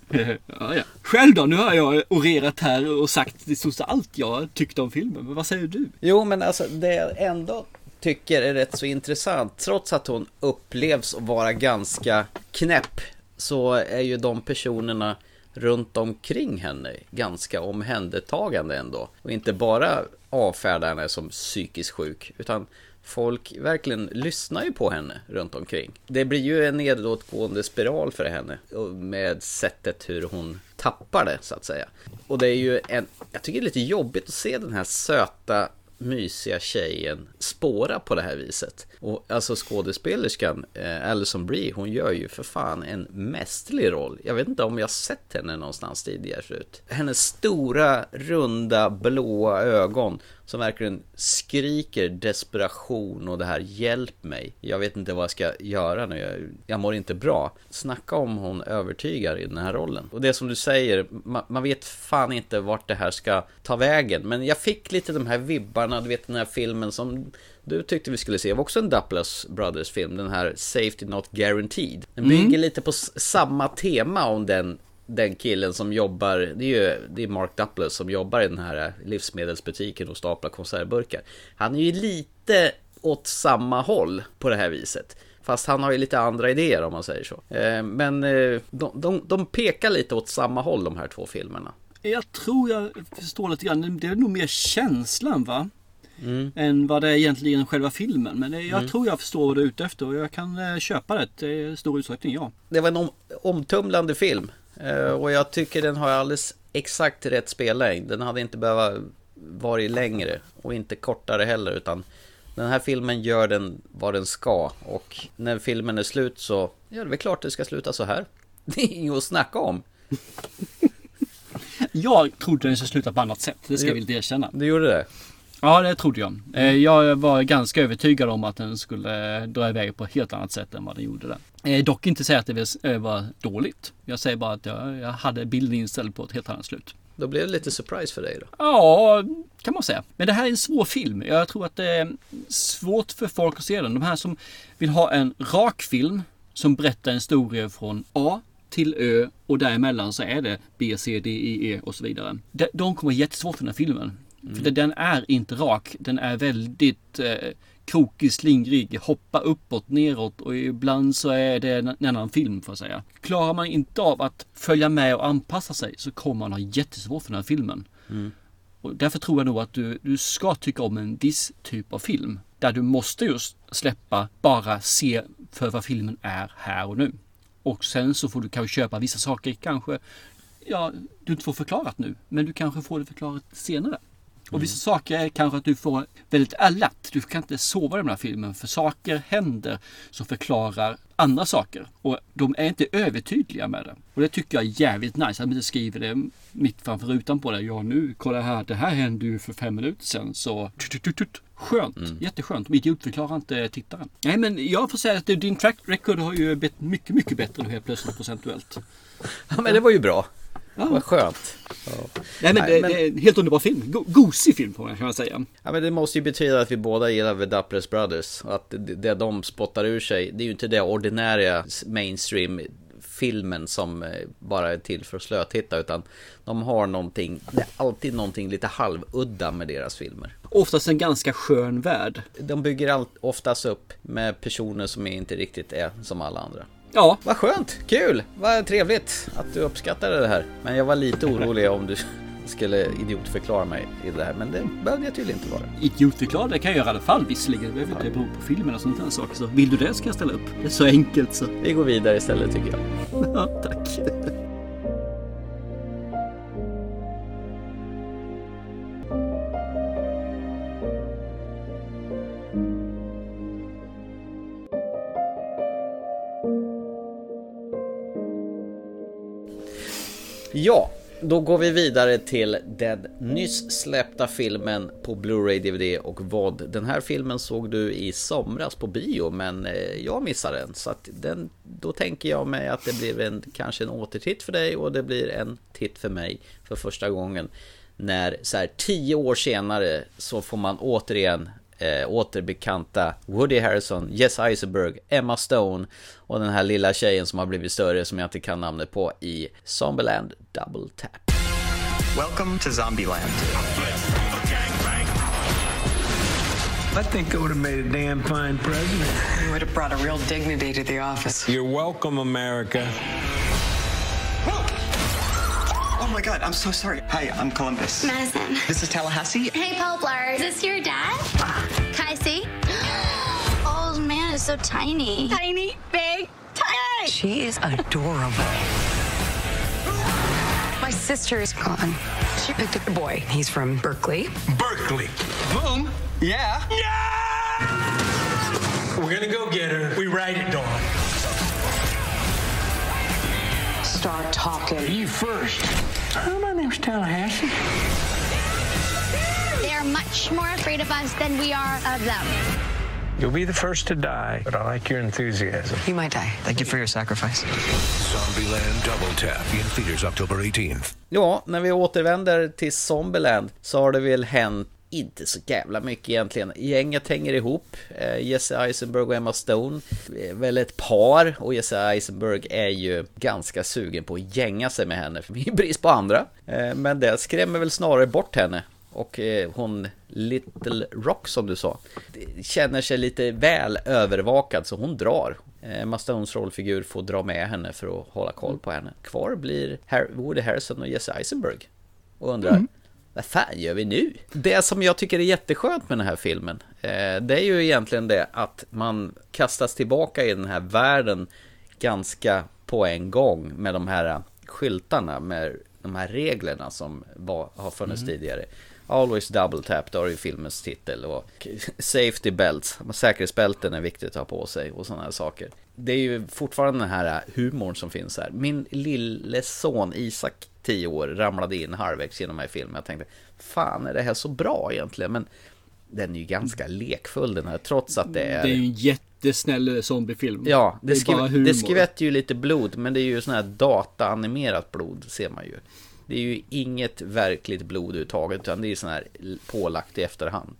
ja, ja. Själv då? Nu har jag orerat här och sagt i stort sett allt jag tyckte om filmen. Men vad säger du? Jo, men alltså det jag ändå tycker är rätt så intressant. Trots att hon upplevs att vara ganska knäpp så är ju de personerna runt omkring henne ganska omhändertagande ändå. Och inte bara avfärda henne som psykiskt sjuk, utan folk verkligen lyssnar ju på henne runt omkring. Det blir ju en nedåtgående spiral för henne med sättet hur hon tappar det så att säga. Och det är ju en, jag tycker det är lite jobbigt att se den här söta mysiga tjejen spåra på det här viset. Och alltså skådespelerskan, eh, Alison Brie, hon gör ju för fan en mästerlig roll. Jag vet inte om jag sett henne någonstans tidigare förut. Hennes stora, runda, blåa ögon som verkligen skriker desperation och det här hjälp mig. Jag vet inte vad jag ska göra nu. Jag, jag mår inte bra. Snacka om hon övertygar i den här rollen. Och det som du säger, man, man vet fan inte vart det här ska ta vägen. Men jag fick lite de här vibbarna, du vet den här filmen som du tyckte vi skulle se. Det var också en Duplass Brothers film, den här Safety Not Guaranteed. Den bygger mm. lite på samma tema om den den killen som jobbar, det är ju det är Mark Duplass som jobbar i den här livsmedelsbutiken och staplar konservburkar. Han är ju lite åt samma håll på det här viset. Fast han har ju lite andra idéer om man säger så. Eh, men eh, de, de, de pekar lite åt samma håll de här två filmerna. Jag tror jag förstår lite grann. Det är nog mer känslan va? Mm. Än vad det är egentligen själva filmen. Men jag mm. tror jag förstår vad du är ute efter och jag kan eh, köpa det i stor utsträckning, ja. Det var en om, omtumlande film. Eh, och jag tycker den har alldeles exakt rätt spellängd. Den hade inte behövt vara längre och inte kortare heller utan den här filmen gör den vad den ska och när filmen är slut så ja, det är väl klart det ska sluta så här. Det är inget att snacka om. Jag trodde den skulle sluta på annat sätt, det ska jag vilja erkänna. Du gjorde det? Ja, det trodde jag. Eh, jag var ganska övertygad om att den skulle dra iväg på ett helt annat sätt än vad den gjorde där. Eh, dock inte säga att det eh, var dåligt. Jag säger bara att jag, hade bilden inställd på ett helt annat slut. Då blev det lite surprise för dig då? Ja, kan man säga. Men det här är en svår film. Jag tror att det är svårt för folk att se den. De här som vill ha en rak film som berättar en historia från A till Ö och däremellan så är det B, C, D, E, E och så vidare. De kommer jättesvårt för den här filmen. Mm. För den är inte rak. Den är väldigt eh, krokig, slingrig, hoppa uppåt, neråt och ibland så är det en annan film får jag säga. Klarar man inte av att följa med och anpassa sig så kommer man ha jättesvårt för den här filmen. Mm. Och därför tror jag nog att du, du ska tycka om en viss typ av film. Där du måste just släppa, bara se för vad filmen är här och nu. Och sen så får du kanske köpa vissa saker kanske, ja, du inte får förklarat nu. Men du kanske får det förklarat senare. Och vissa saker är kanske att du får väldigt alert. Du kan inte sova i den här filmen för saker händer som förklarar andra saker. Och de är inte övertydliga med det. Och det tycker jag är jävligt nice. Att de inte skriver det mitt framför rutan på det. Ja nu, kolla här. Det här hände ju för fem minuter sedan. Så Skönt, mm. jätteskönt. De idiotförklarar inte tittaren. Nej men jag får säga att din track record har ju blivit mycket, mycket bättre nu helt plötsligt procentuellt. Ja men det var ju bra. Ja. Vad skönt. Ja. Nej, men, Nej, det, men... det, är en helt underbar film. Go gosig film får man kan man säga. Ja men det måste ju betyda att vi båda gillar The Duplass Brothers. Att det, det de spottar ur sig, det är ju inte det ordinära mainstream filmen som eh, bara är till för att slötitta utan de har någonting, det är alltid någonting lite halvudda med deras filmer. Oftast en ganska skön värld. De bygger allt, oftast upp med personer som inte riktigt är som alla andra. Ja. Vad skönt, kul, vad trevligt att du uppskattade det här. Men jag var lite orolig om du skulle idiotförklara mig i det här, men det behövde jag tydligen inte vara. Idiotförklara det kan jag göra i alla fall visserligen. Det behöver inte bero på filmen och sånt där saker. Så vill du det ska jag ställa upp. Det är så enkelt så. Vi går vidare istället tycker jag. Ja, tack. Då går vi vidare till den nyss släppta filmen på Blu-ray DVD och vad den här filmen såg du i somras på bio men eh, jag missade den. Så att den då tänker jag mig att det blir en kanske en återtitt för dig och det blir en titt för mig för första gången. När så här tio år senare så får man återigen eh, återbekanta Woody Harrison, Jess Eisenberg, Emma Stone och den här lilla tjejen som har blivit större som jag inte kan namnet på i Zombieland Double Tap. Welcome to Zombieland. I think I would have made a damn fine president. You would have brought a real dignity to the office. You're welcome, America. Oh my god, I'm so sorry. Hi, I'm Columbus. Madison. This is Tallahassee. Hey, Poplar. Is this your dad? Can I see? Oh, man, is so tiny. Tiny, big, tiny. She is adorable. My sister is gone. She picked up a boy. He's from Berkeley. Berkeley. Boom. Yeah. Yeah! We're gonna go get her. We ride it, Dawn. Start talking. You first. Oh, my name's Tallahassee. They're much more afraid of us than we are of them. You'll be the first to die, but I like your enthusiasm. You might die. Thank you for your sacrifice. Zombieland Double Tap in theaters October 18th. Ja, när vi återvänder till Zombieland så har det väl hänt inte så jävla mycket egentligen. Gänget hänger ihop. Eh, Jesse Eisenberg och Emma Stone är väl ett par och Jesse Eisenberg är ju ganska sugen på att gänga sig med henne i brist på andra. Eh, men det skrämmer väl snarare bort henne. Och eh, hon Little Rock som du sa känner sig lite väl övervakad så hon drar. Emma Stones rollfigur får dra med henne för att hålla koll på henne. Kvar blir Woody Harrison och Jesse Eisenberg. Och undrar, mm vad fan gör vi nu? Det som jag tycker är jätteskönt med den här filmen, eh, det är ju egentligen det att man kastas tillbaka i den här världen ganska på en gång med de här skyltarna, med de här reglerna som var, har funnits tidigare. Always double tap, då har ju filmens titel och safety belts, säkerhetsbälten är viktigt att ha på sig och sådana här saker. Det är ju fortfarande den här humorn som finns här. Min lille son Isak, 10 år, ramlade in halvvägs genom den här filmen. Jag tänkte, fan är det här så bra egentligen? Men den är ju ganska lekfull den här, trots att det är... Det är ju en jättesnäll zombiefilm. Ja, det, skv- det skvätter ju lite blod, men det är ju sån här dataanimerat blod, ser man ju. Det är ju inget verkligt blod överhuvudtaget, utan det är sån här pålagt i efterhand.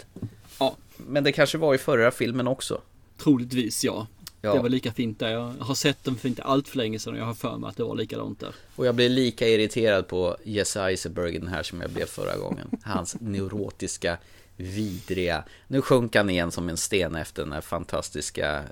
Ja. Men det kanske var i förra filmen också. Troligtvis ja. Ja. Det var lika fint där. Jag har sett den för inte allt för länge sedan och jag har för mig att det var likadant där. Och jag blir lika irriterad på Jesse Eisenberg den här som jag blev förra gången. Hans neurotiska, vidriga... Nu sjönk han igen som en sten efter den här fantastiska eh,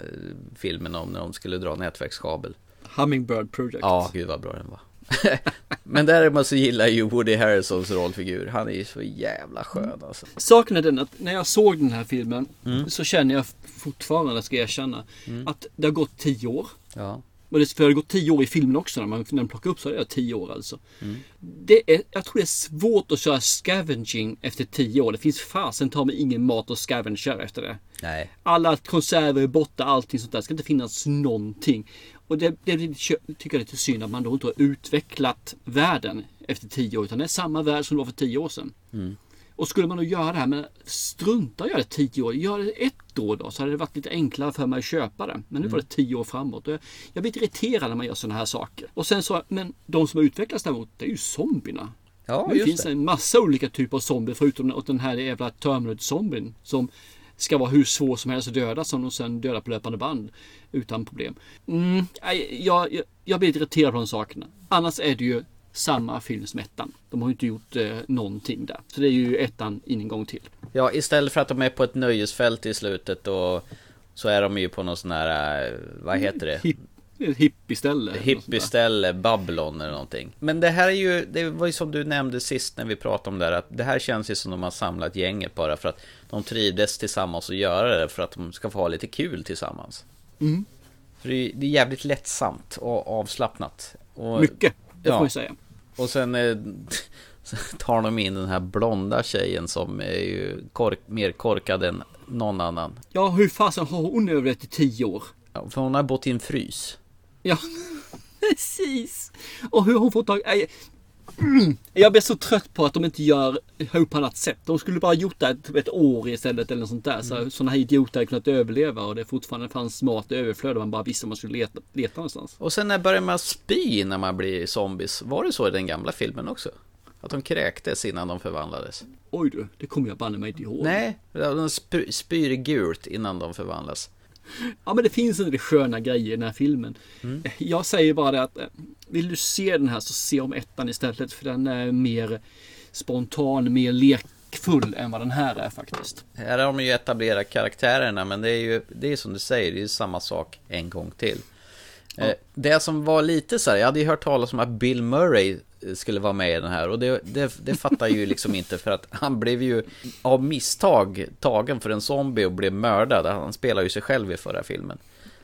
filmen om när de skulle dra nätverkskabel. Hummingbird Project. Ja, gud vad bra den var. Men däremot så gillar ju Woody Harrelsons rollfigur. Han är ju så jävla skön alltså. Saken är den att när jag såg den här filmen Mm. så känner jag fortfarande, ska jag erkänna, att det har gått tio år. Ja. Och det, för det har gått tio år i filmen också när man, när man plockar upp så är det tio år alltså. Mm. Det är, jag tror det är svårt att köra scavenging efter tio år. Det finns fasen ta mig ingen mat att scavengera efter det. Nej. Alla konserver är borta, allting sånt där. Det ska inte finnas någonting. Och det, det tycker jag är lite synd att man då inte har utvecklat världen efter tio år. Utan det är samma värld som det var för tio år sedan. Mm. Och skulle man då göra det här, men strunta att göra det tio år. Gör det ett år då så hade det varit lite enklare för mig att köpa det. Men nu var det tio år framåt. Och jag, jag blir irriterad när man gör sådana här saker. Och sen så, men de som har utvecklats däremot, det är ju zombierna. Ja, det finns det. en massa olika typer av zombier förutom den- den här jävla Terminator-zombien. Som ska vara hur svår som helst att döda som de sen dödar på löpande band. Utan problem. Mm, jag, jag, jag blir irriterad på de sakerna. Annars är det ju samma film som ettan. De har ju inte gjort eh, någonting där. Så det är ju ettan in en gång till. Ja, istället för att de är på ett nöjesfält i slutet och så är de ju på någon sån här, eh, vad heter det? Hip, Hippieställe. Hippieställe, Babylon eller någonting. Men det här är ju, det var ju som du nämnde sist när vi pratade om det här, att det här känns ju som de har samlat gänget bara för att de trivdes tillsammans och göra det för att de ska få ha lite kul tillsammans. Mm. För det är, det är jävligt lättsamt och avslappnat. Och, Mycket, det får man säga. Och sen eh, tar de in den här blonda tjejen som är ju kork, mer korkad än någon annan. Ja, hur fasen har hon överlevt i tio år? Ja, för hon har bott i en frys. Ja, precis. Och hur har hon fått tag... Mm. Jag blir så trött på att de inte gör ihop på annat sätt. De skulle bara gjort det ett, ett år istället eller något sånt där. Så mm. sådana här idioter hade kunnat överleva och det fortfarande fanns mat överflöd och man bara visste om man skulle leta, leta någonstans. Och sen när börjar man spy när man blir zombies? Var det så i den gamla filmen också? Att de kräktes innan de förvandlades? Oj du, det kommer jag banne mig inte ihåg. Nej, de spyr gult innan de förvandlas. Ja men det finns en del sköna grejer i den här filmen. Mm. Jag säger bara det att eh, vill du se den här så se om ettan istället för den är mer spontan, mer lekfull än vad den här är faktiskt. Här har de ju etablerat karaktärerna men det är ju det är som du säger, det är ju samma sak en gång till. Ja. Eh, det som var lite så här, jag hade ju hört talas om att Bill Murray skulle vara med i den här och det, det, det fattar ju liksom inte för att han blev ju av misstag tagen för en zombie och blev mördad. Han spelar ju sig själv i förra filmen.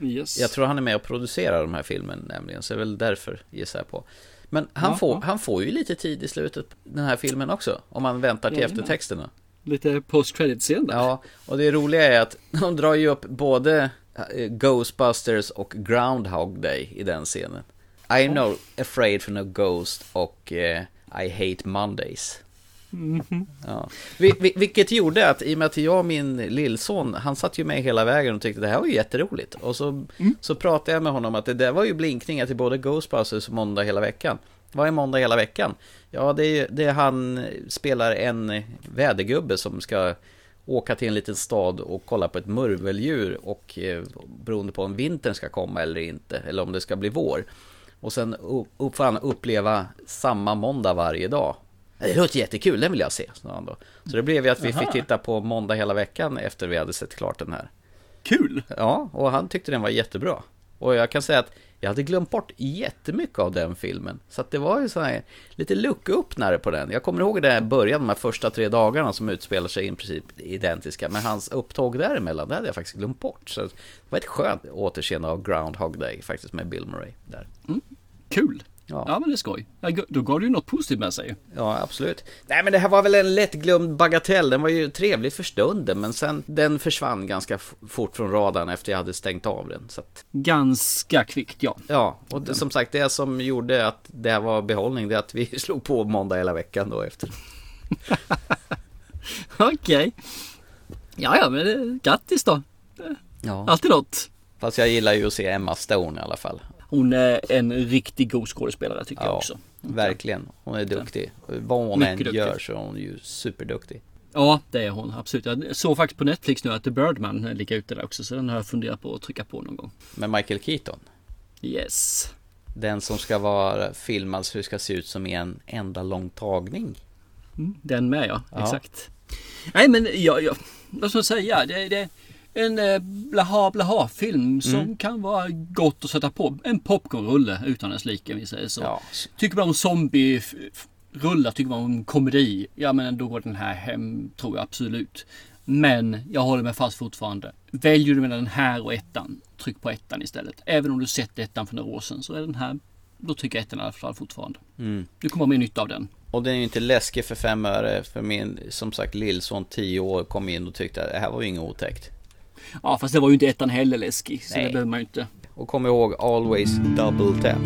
Yes. Jag tror han är med och producerar de här filmen nämligen, så det är väl därför gissar jag på. Men han, ja, får, ja. han får ju lite tid i slutet den här filmen också, om man väntar till ja, eftertexterna. Lite post credit scen där. Ja, och det roliga är att de drar ju upp både eh, Ghostbusters och Groundhog Day i den scenen. I'm no afraid for no ghost och uh, I hate Mondays. Mm ja. Vil vilket gjorde att i och med att jag och min lillson, han satt ju med hela vägen och tyckte det här var ju jätteroligt. Och så, mm. så pratade jag med honom att det där var ju blinkningar till både Ghostbusters och Måndag hela veckan. Vad är Måndag hela veckan? Ja, det är, det är han spelar en vädergubbe som ska åka till en liten stad och kolla på ett murveldjur och eh, beroende på om vintern ska komma eller inte, eller om det ska bli vår. Och sen upp, han uppleva samma måndag varje dag. Det låter jättekul, den vill jag se, sa han då. Så det blev ju att vi Aha. fick titta på måndag hela veckan efter vi hade sett klart den här. Kul! Ja, och han tyckte den var jättebra. Och jag kan säga att jag hade glömt bort jättemycket av den filmen. Så att det var ju så här lite lucköppnare på den. Jag kommer ihåg det början, de här första tre dagarna som utspelar sig i princip identiska. Men hans upptåg däremellan, det hade jag faktiskt glömt bort. Så det var ett skönt återseende av Groundhog Day faktiskt med Bill Murray där. Mm. Kul! Ja. ja men det är skoj. Då gav det ju något positivt med sig. Ja absolut. Nej men det här var väl en lättglömd bagatell. Den var ju trevlig för stunden men sen den försvann ganska fort från radarn efter jag hade stängt av den. Så att... Ganska kvickt ja. Ja och det, som sagt det som gjorde att det här var behållning det är att vi slog på måndag hela veckan då efter. Okej. Okay. Ja ja men grattis då. Ja. Alltid något. Fast jag gillar ju att se Emma Stone i alla fall. Hon är en riktigt god skådespelare tycker ja, jag också. Verkligen. Hon är duktig. Vad hon Mycket än duktig. gör så är hon ju superduktig. Ja, det är hon absolut. Jag såg faktiskt på Netflix nu att The Birdman ligger ute där också, så den har jag funderat på att trycka på någon gång. Med Michael Keaton? Yes. Den som ska vara filmad så det ska se ut som en enda lång tagning. Mm, den med ja, ja. exakt. Nej men jag, jag vad ska jag säga? Det, det, en eh, blaha blaha film som mm. kan vara gott att sätta på. En popcornrulle utan dess like vi säger så. Ja. Tycker man om zombie rullar, tycker man om komedi. Ja men då går den här hem tror jag absolut. Men jag håller mig fast fortfarande. Väljer du mellan den här och ettan, tryck på ettan istället. Även om du sett ettan för några år sedan så är den här, då tycker jag ettan i alla fall fortfarande. Mm. Du kommer ha mer nytta av den. Och den är ju inte läskig för fem öre. För min, som sagt, lillson tio år kom in och tyckte att det här var ju inget otäckt. Ja, fast det var ju inte ettan heller läskig. Så Nej. det behöver man ju inte. Och kom ihåg Always Double Tap.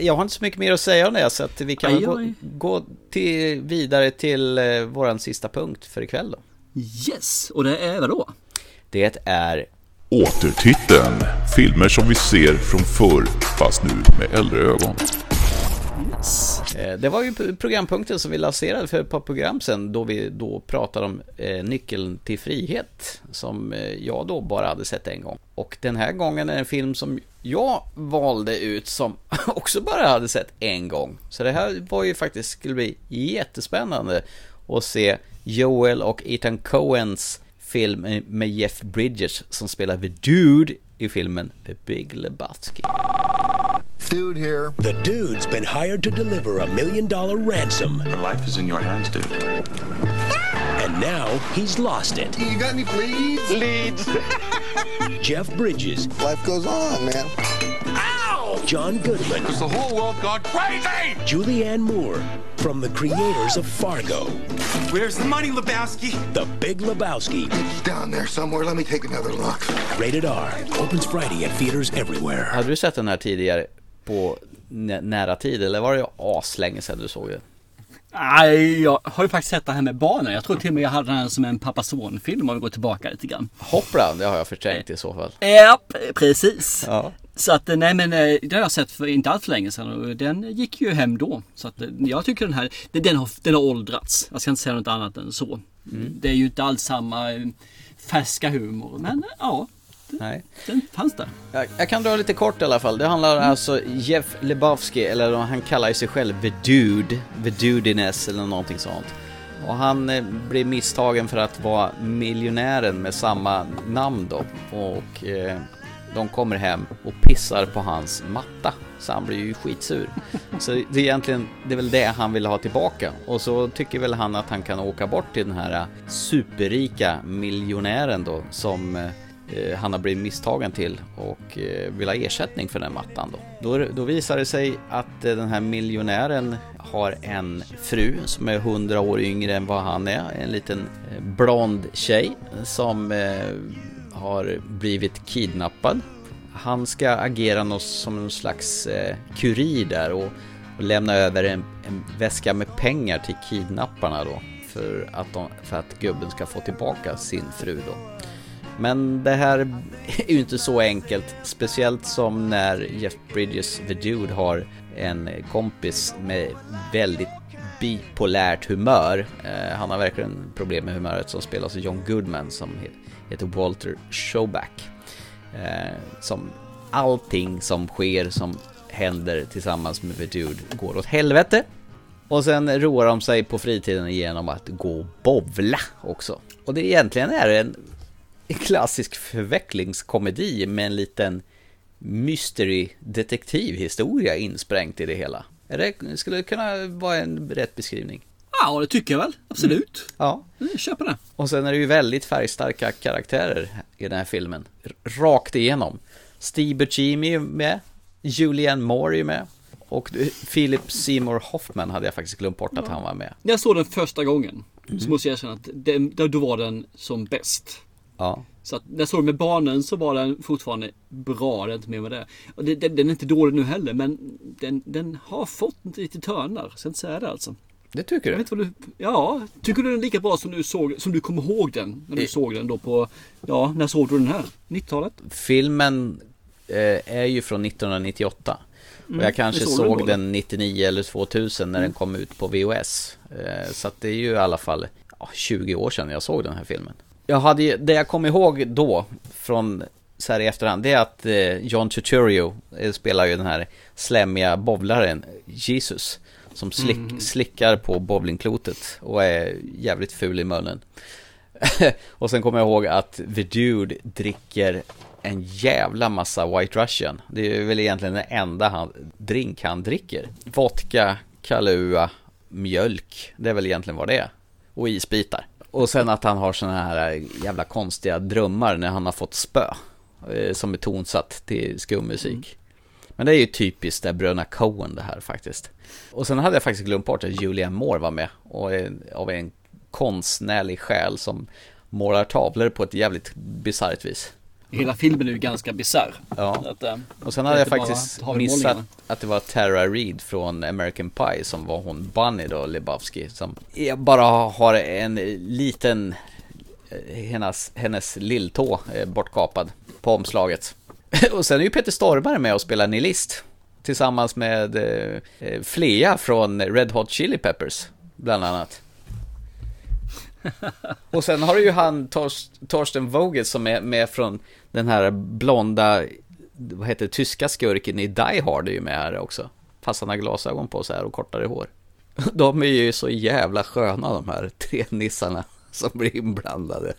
Jag har inte så mycket mer att säga om det, så att vi kan aj, gå, gå till, vidare till eh, våran sista punkt för ikväll då. Yes, och det är vad då? Det är Återtiteln. Filmer som vi ser från förr, fast nu med äldre ögon. Eh, Det var ju programpunkten som vi lanserade för ett par program sedan då vi då pratade om eh, Nyckeln till frihet som eh, jag då bara hade sett en gång. Och den här gången är det en film som jag valde ut som också bara hade sett en gång. Så det här var ju faktiskt, skulle bli jättespännande att se Joel och Ethan Coens film med Jeff Bridges som spelar The Dude i filmen The Big Lebowski. Dude here. The dude's been hired to deliver a million dollar ransom. Your life is in your hands, dude. And now he's lost it. You got any leads? Leads. Jeff Bridges. Life goes on, man. Ow! John Goodman. Has the whole world gone crazy? Julianne Moore. From the creators of Fargo. Where's the money, Lebowski? The Big Lebowski. It's down there somewhere. Let me take another look. Rated R. Opens Friday at theaters everywhere. Hade du sett den här tidigare på nära tid eller var det aslänge sedan du såg den? Nej, jag har ju faktiskt sett det här med barnen. Jag tror till och med jag hade den som en pappa-son-film om vi går tillbaka lite grann. Hoppla, det har jag förträngt i så fall. Ja, precis. Ja. Så att nej men eh, det har jag sett för inte allt för länge sedan och den gick ju hem då. Så att eh, jag tycker den här, den- har, den har åldrats. Jag ska inte säga något annat än så. Det är ju inte alls samma eh, färska humor men eh, ja, Nej. den fanns där. Jag, jag kan dra lite kort i alla fall. Det handlar alltså Jeff Lebowski, eller han kallar ju sig själv The Dude, The Dudiness eller någonting sånt. Och han eh, blir misstagen för att vara miljonären med samma namn då. Och eh, de kommer hem och pissar på hans matta. Så han blir ju skitsur. Så det är egentligen, det är väl det han vill ha tillbaka. Och så tycker väl han att han kan åka bort till den här superrika miljonären då som eh, Eh, han har blivit misstagen till och eh, vill ha ersättning för den mattan då. Då, då visar det sig att eh, den här miljonären har en fru som är 100 år yngre än vad han är. En liten blond tjej som har blivit kidnappad. Han ska agera något som någon slags kurir där och, och lämna över en, en väska med pengar till kidnapparna då. För att, de, för att gubben ska få tillbaka sin fru då. Men det här är ju inte så enkelt, speciellt som när Jeff Bridges The Dude har en kompis med väldigt bipolärt humör. Eh, han har verkligen problem med humöret som spelas av John Goodman som heter Walter Showback. Eh, som allting som sker som händer tillsammans med The Dude går åt helvete. Och sen roar de sig på fritiden genom att gå och bovla också. Och det egentligen är en klassisk förvecklingskomedi med en liten mystery detektivhistoria insprängt i det hela. Det, skulle det kunna vara en rätt beskrivning? Ja, det tycker jag väl. Absolut. Ja. Jag köper det. Och sen är det ju väldigt färgstarka karaktärer i den här filmen. Rakt igenom. Steve Buscemi är med. Julianne Moore är med. Och Philip Seymour Hoffman hade jag faktiskt glömt bort att han var med. När jag såg den första gången så måste jag erkänna att då då var den som bäst. Ja. Så att när jag såg den med barnen så var den fortfarande bra, det är inte mer med det. Och det, den, den är inte dålig nu heller men den, den har fått lite törnar, så jag inte säga det alltså. Det tycker du? du? Ja, tycker du den är lika bra som du såg, som du kommer ihåg den? När du I- såg den då på, ja, när såg du den här? 90-talet? Filmen eh, är ju från 1998. Mm, och jag kanske såg såg då, den 99 eller 2000 när Mm. den kom ut på VHS. Eh, så att det är ju i alla fall ja, 20 år sedan jag såg den här filmen. Jag hade ju, det jag kom ihåg då från så här i efterhand, det är att eh, John Turturro eh, spelar ju den här slemmiga bowlaren Jesus. Som slick, Mhm. slickar på bowlingklotet och är jävligt ful i munnen. och sen kommer jag ihåg att The Dude dricker en jävla massa White Russian. Det är väl egentligen den enda han, drink han dricker. Vodka, Kahlua, mjölk. Det är väl egentligen vad det är. Och isbitar. Och sen att han har såna här jävla konstiga drömmar när han har fått spö. eh, Som är tonsatt till skummusik. Men det är ju typiskt där bröderna Coen det här faktiskt. Och sen hade jag faktiskt glömt bort att Julianne Moore var med. Och en- av en konstnärlig själ som målar tavlor på ett jävligt bisarrt vis. Hela filmen är ju ganska bisarr. Ja. Att, eh, Och sen hade jag faktiskt missat att det var Tara Reid från American Pie som var hon Bunny då, Lebowski. Som bara har en liten eh, hennes, hennes lilltå eh, bortkapad på omslaget. Och sen är ju Peter Stormare med och spelar nihilist. Tillsammans med eh, Flea från Red Hot Chili Peppers, bland annat. Och sen har du ju han Tors, Torsten Vogel som är med från den här blonda, vad heter det, tyska skurken i Die Hard är ju med här också. Fast han har glasögon på sig här och kortare hår. De är ju så jävla sköna de här tre nissarna som blir inblandade.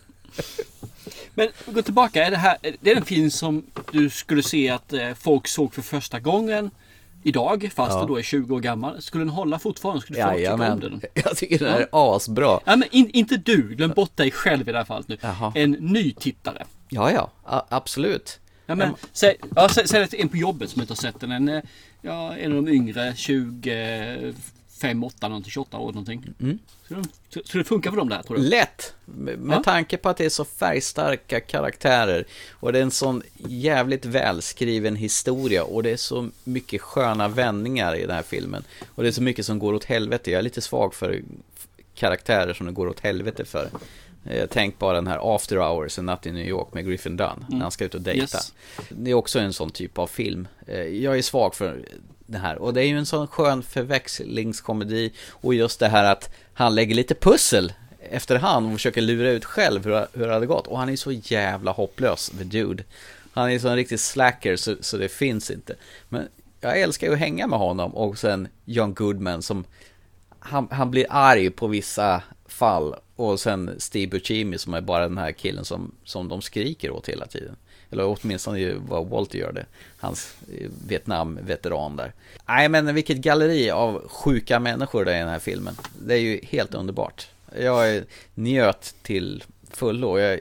Men gå tillbaka, är det här är det en film som du skulle se att eh, folk såg för första gången idag, fast Ja. du då är 20 år gammal? Skulle den hålla fortfarande? Skulle folk tycka om den? Jag tycker den är asbra. Ja, men in, inte du, glöm bort dig själv i det här fallet nu. Jaha. En ny tittare. Ja, ja, a- absolut. Ja, men, säg, ja, säg, säg att en på jobbet som inte har sett den. En, eh, ja, en av de yngre, 25, 8, någonting, 28 år någonting. Mm. Skulle, de- skulle det funka för dem där tror du? Lätt! Med Ja. tanke på att det är så färgstarka karaktärer och det är en sån jävligt välskriven historia och det är så mycket sköna vändningar i den här filmen. Och det är så mycket som går åt helvete. Jag är lite svag för karaktärer som det går åt helvete för. Jag tänk bara den här After Hours, En natt i New York med Griffin Dunn, när han ska ut och dejta. Yes. Det är också en sån typ av film. Eh, Jag är svag för det här. Och det är ju en sån skön förväxlingskomedi. Och just det här att han lägger lite pussel efterhand och försöker lura ut själv hur, hur det hade gått. Och han är så jävla hopplös, the dude. Han är så en riktig slacker så, så det finns inte. Men jag älskar ju att hänga med honom och sen John Goodman som han, han blir arg på vissa fall och sen Steve Buscemi som är bara den här killen som, som de skriker åt hela tiden. Eller åtminstone ju vad Walter gör det. Hans eh, Vietnam-veteran där. Nej men vilket galleri av sjuka människor det är i den här filmen. Det är ju helt underbart. Jag njöt till fullo. Jag,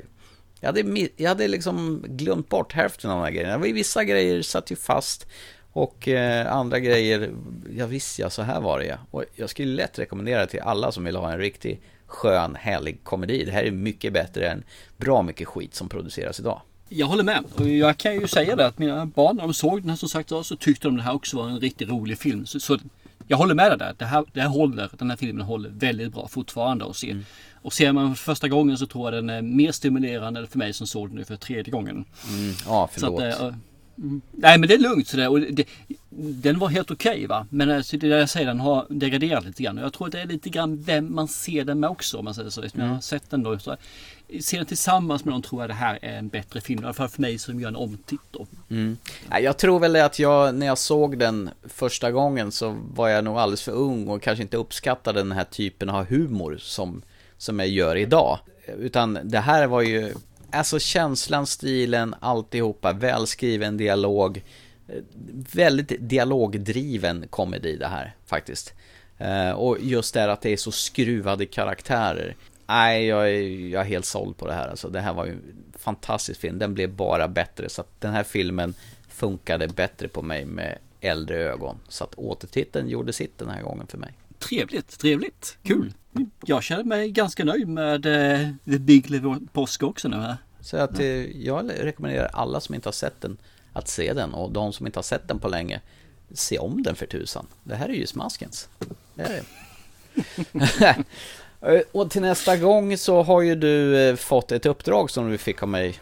jag hade, jag hade liksom glömt bort hälften av de här grejerna. Vissa grejer satt ju fast. Och eh, andra grejer, ja visst ja, så här var det ja. Och jag skulle lätt rekommendera till alla som vill ha en riktig skön, härlig komedi. Det här är mycket bättre än bra mycket skit som produceras idag. Jag håller med. Och jag kan ju säga det att mina barn när de såg den här som sagt så tyckte de det här också var en riktigt rolig film. Så, så jag håller med dig där. Det här, det här håller, den här filmen håller väldigt bra fortfarande att se. Och ser man för första gången så tror jag den är mer stimulerande för mig som såg den nu för tredje gången. Mm, ja, förlåt. Att, eh, mm. Nej men det är lugnt sådär. Och det, den var helt okej va. Men alltså, det jag säger den har degraderat lite grann. Och jag tror att det är lite grann vem man ser den med också om man säger så. Eftersom Jag har Mm. sett den då. Så, ser den tillsammans med någon tror jag det här är en bättre film. I alla fall för mig som gör en omtitt då. Mm. Jag tror väl att jag, när jag såg den första gången så var jag nog alldeles för ung och kanske inte uppskattade den här typen av humor som, som jag gör idag. Utan det här var ju, alltså känslan, stilen, alltihopa, välskriven dialog. Väldigt dialogdriven komedi det här faktiskt. Eh, och just det här att det är så skruvade karaktärer. Nej, jag är, jag är helt såld på det här. Alltså, det här var ju en fantastisk film. Den blev bara bättre. Så att den här filmen funkade bättre på mig med äldre ögon. Så att återtiteln gjorde sitt den här gången för mig. Trevligt, trevligt, kul. Jag känner mig ganska nöjd med eh, The Big Lebowski också nu här. Så att eh, jag rekommenderar alla som inte har sett den att se den. Och de som inte har sett den på länge, se om den för tusan. Det här är ju smaskens. Det är det. Eh, och till nästa gång så har ju du eh, fått ett uppdrag som du fick av mig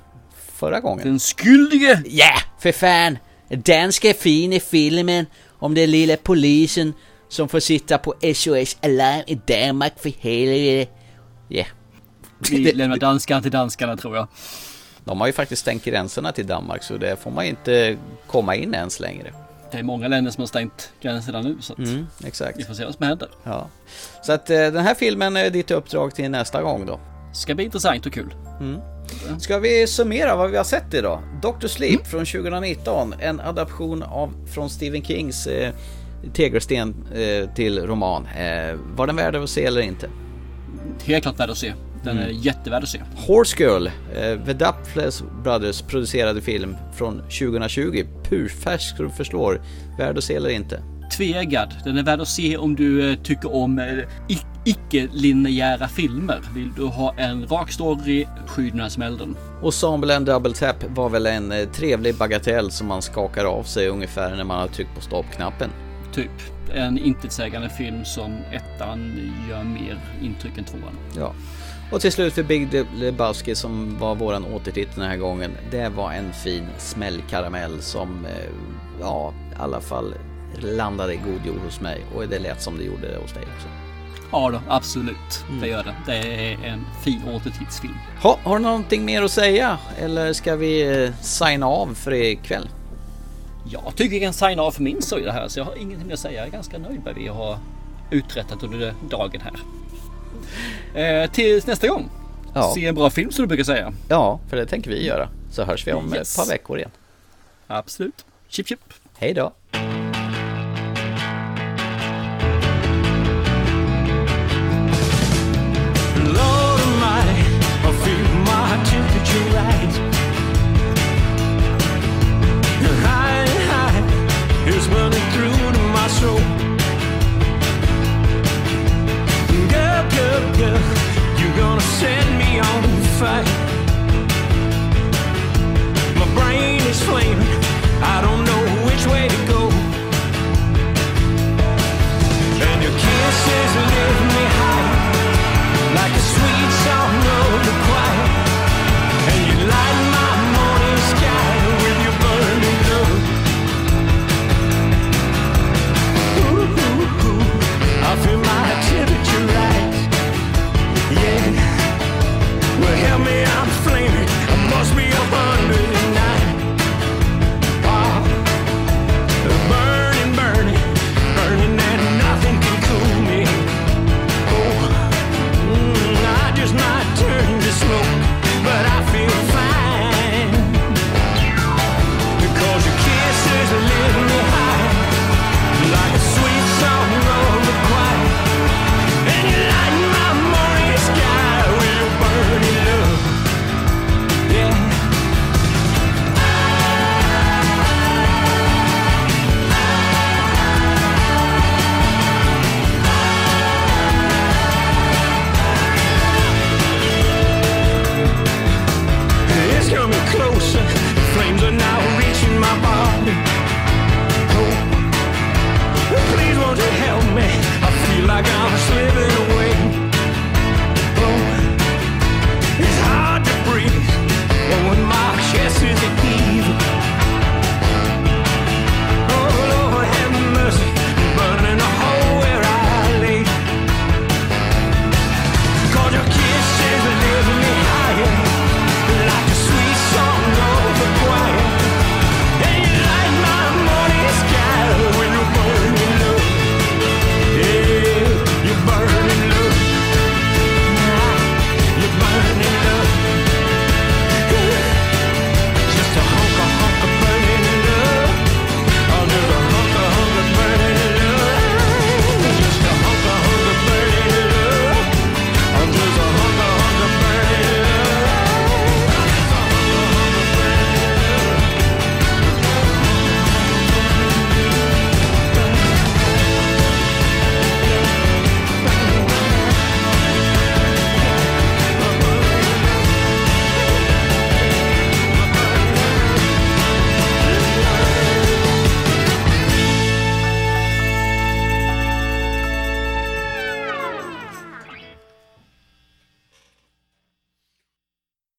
förra gången. Den skyldige! Ja, för fan! Danska fina filmen om den lilla polisen som får sitta på SOS Alarm i Danmark för helvete. Ja. Vi lämnar danskarna till danskarna tror jag. De har ju faktiskt stängt gränserna till Danmark så där får man inte komma in ens längre. Det är många länder som har stängt gränserna nu så att Mm, exakt. vi får se vad som händer. Ja. Så att eh, den här filmen är ditt uppdrag till nästa gång då. Ska bli intressant och kul. Mm. Ska vi summera vad vi har sett idag? Dr. Sleep från 2019, en adaption av, från Stephen Kings eh, Tegelsten eh, till roman. Eh, var den värd att se eller inte? Helt klart värd att se. Den är Mm. jättevärd att se. Horse Girl, eh, The Duplass Brothers producerade film från 2020. Purfärsk så du förslår. Värd att se eller inte? Tveeggad. Den är värd att se om du eh, tycker om eh, icke-linjära filmer. Vill du ha en rak story, skydd den här smällen. Och Sample and Double Tap var väl en eh, trevlig bagatell som man skakar av sig ungefär när man har tryckt på stoppknappen. Typ. En intetsägande film som ettan gör mer intryck än tvåan. Ja. Och till slut för Big Lebowski som var våran återtitel den här gången. Det var en fin smällkaramell som, eh, ja, i alla fall landade i god jord hos mig. Och det lät som det gjorde hos dig också. Ja då, absolut. Det gör det. Det är en fin återtidsfilm. Ha, har du någonting mer att säga? Eller ska vi eh, signa av för ikväll? Jag tycker vi kan signa av för min sida här så jag har ingenting mer att säga. Jag är ganska nöjd med vad vi har uträttat under dagen här. Eh, tills nästa gång. Ja. Se en bra film som du brukar säga. Ja, för det tänker vi göra. Så hörs vi om yes. ett par veckor igen. Absolut. Chip chip. Hej då. running through to my soul sucker. You're gonna set me on fire. My brain is flaming. I don't know which way to go. And your kisses.